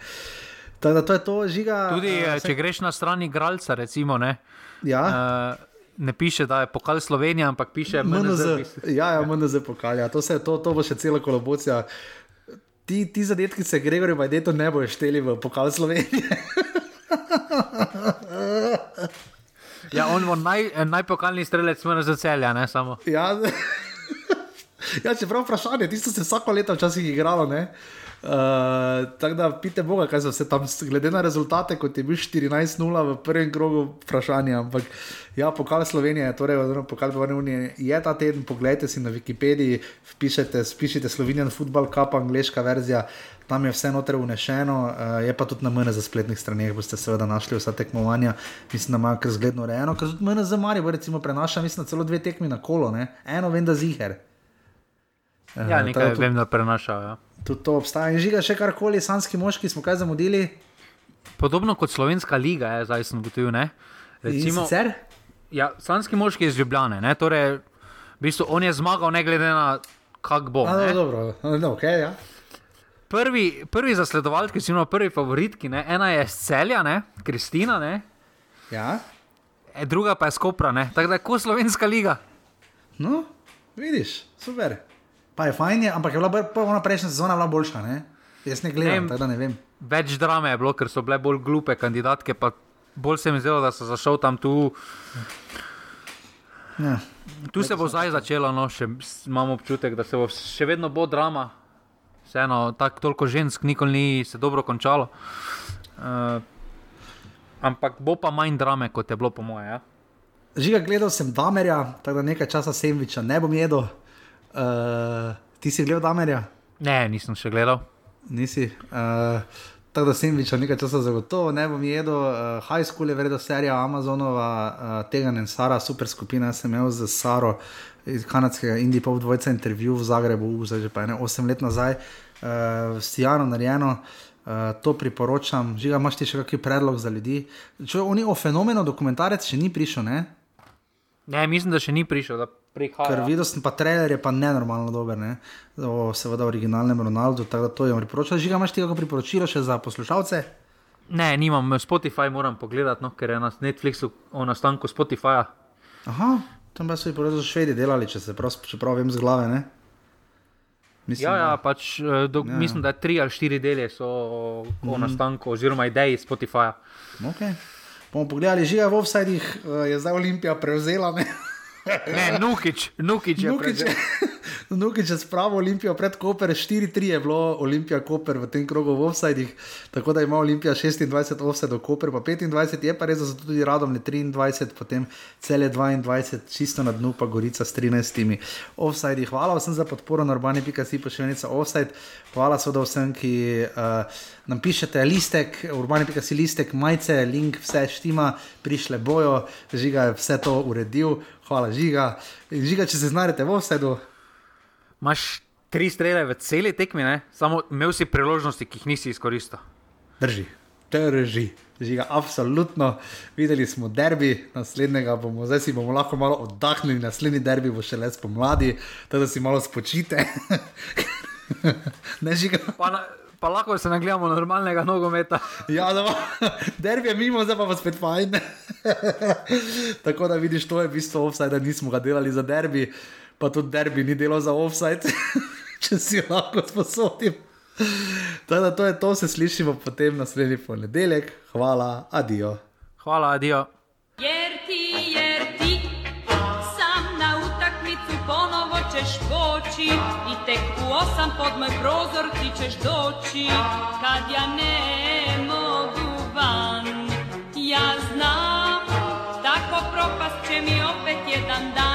Tako da to je to, žiga. Tudi uh, če greš na stran igralca, recimo, ne, Ja, uh, ne piše, da je pokal Slovenija, ampak piše MNZ. MNZ. Ja, ja, MNZ pokalja. To, se, to, to bo še cela kolobocija. ti, ti zadetki se Gregorju Bajdetu ne bojo šteli v pokal Slovenije. Ja, on bo naj, najpokalni strelec, za celja, ne samo. Ja, [LAUGHS] ja čeprav vprašanje, tisto se vsako leto včasih igralo. Uh, Tako da pite Boga, kaj se tam, glede na rezultate, kot je bil 14-0 v prvem krogu, vprašanje. Ampak ja, pokal Slovenije, torej pokal Bavne unije je ta teden, pogledajte si na Wikipediji, pišete, pišete Slovenijan Football Cup, angliška verzija. Tam je vse noter unešeno, uh, je pa tudi na mene za spletnih straneh, boste seveda našli vsa tekmovanja, mislim, da ima kar zgledno urejeno, ker tudi mene za Marijo, recimo, prenaša, mislim, celo dve tekmi na kolo, ne? eno vem, da ziger. Ja, nekaj tudi, vem, da prenašajo. Ja. Tudi to obstaja. In žiga še karkoli, sanski moški smo kaj zamudili. Podobno kot slovenska liga, je zdaj sem ugotovil. Recimo, ja, sanski moški iz Ljubljane, ne? torej v bistvu on je zmagal, ne glede na kak bo. A, no, dobro, no, okay, ja prvi, prvi zasledovalki, ki so prvi favoritki, ne? ena je Celja, ne? Kristina, ne? Ja. E, druga pa je Skopra, tako da je kot slovenska liga. No, vidiš, super. Pa je fajn, ampak je bila prva prejšnja sezona bila boljša. Ne? Jaz ne gledam, tako da ne vem. Več drame je bilo, ker so bile bolj glupe kandidatke, pa bolj se mi zdelo, da so zašel tam tu. Ja. Tu se bo zdaj začelo, no, še imamo občutek, da se bo še vedno bo drama, vseeno, tako toliko žensk nikoli ni se dobro končalo. Uh, ampak bo pa manj drame, kot je bilo po moje. Ja? Žiga, gledal sem Damerja, tako da nekaj časa sem več, ne bom jedel. Uh, ti si gledal Damerja? Ne, nisem še gledal. Nisi. Uh, Tako da sem več nekaj časa zagotovo, ne bom jedel. Uh, high school je vredno serija Amazonova, uh, tega ne Sara, super skupina, sem imel z Saro, iz kanadskega Indija, pol dvojca intervju v Zagrebu, zdaj že pa ne, osem let nazaj, uh, s Jano narejeno. Uh, to priporočam, že imaš ti še kakšen predlog za ljudi. Če oni o fenomenu dokumentarec še ni prišel, ne? Ne, mislim, da še ni prišel. Ker videl sem pa trailer, je pa nenormalno dober, ne? o seveda originalnem Ronaldu, tako da to jim priporočam. Že imaš ti kakšno priporočilo še za poslušalce? Ne, nimam, Spotify moram pogledati, no, ker je na Netflixu o nastanku Spotifyja. Aha, Tam pa so jih so švedi delali, če se prav, če prav vem z glave. Mislim, ja, ja, pač, eh, do, ja, mislim, da tri ali štiri dele so o mm -hmm. nastanku, oziroma ideji Spotifyja. Okay. Bomo pogledali, že v offsajdih, eh, je zdaj Olimpija prevzela. Ne, ne Nukič, Nukič je Nukič. Nuki, če spravo Olimpijo pred Koper, 4-3 je bilo Olimpija Koper v tem krogu v offsajdih, tako da ima Olimpija 26 offsajdov, Koper pa 25, je pa res, da so tudi radom 23, potem cele 22, čisto na dnu pa Gorica s 13 offsajdih. Hvala vsem za podporo na urbani.si pošiljnica offsajd, hvala seveda vsem, ki uh, nam pišete listek, urbani.si listek, majice, link, vse štima, prišle bojo, žiga je vse to uredil. Hvala, žiga. Žiga, če se znajdete v offsajdu imaš tri strele v celi tekmi, ne? samo imel si priložnosti, ki jih nisi izkoristil. Drži, drži. Žiga, absolutno. Videli smo derbi, naslednjega bomo, zdaj si bomo lahko malo oddahnili, naslednji derbi bo še le spomladi, da si malo spočite. [LAUGHS] ne žiga. Pa, na, pa lahko se nagledamo normalnega nogometa. ja, da, derbi je mimo, zdaj pa pa spet fajn. [LAUGHS] Tako da vidiš, to je v bistvu vse, da nismo ga delali za derbi pa tudi derbi ni delo za offside, [LAUGHS] če si lahko sposodim. Teda, to je to, se slišimo potem naslednji ponedeljek. Hvala, adijo. Hvala, adijo. Jer ti, jer ti, sam na utakmicu ponovo ćeš poći i tek u osam pod moj prozor ti ćeš doći kad ja ne mogu van. Ja znam, tako propast će mi opet jedan dan.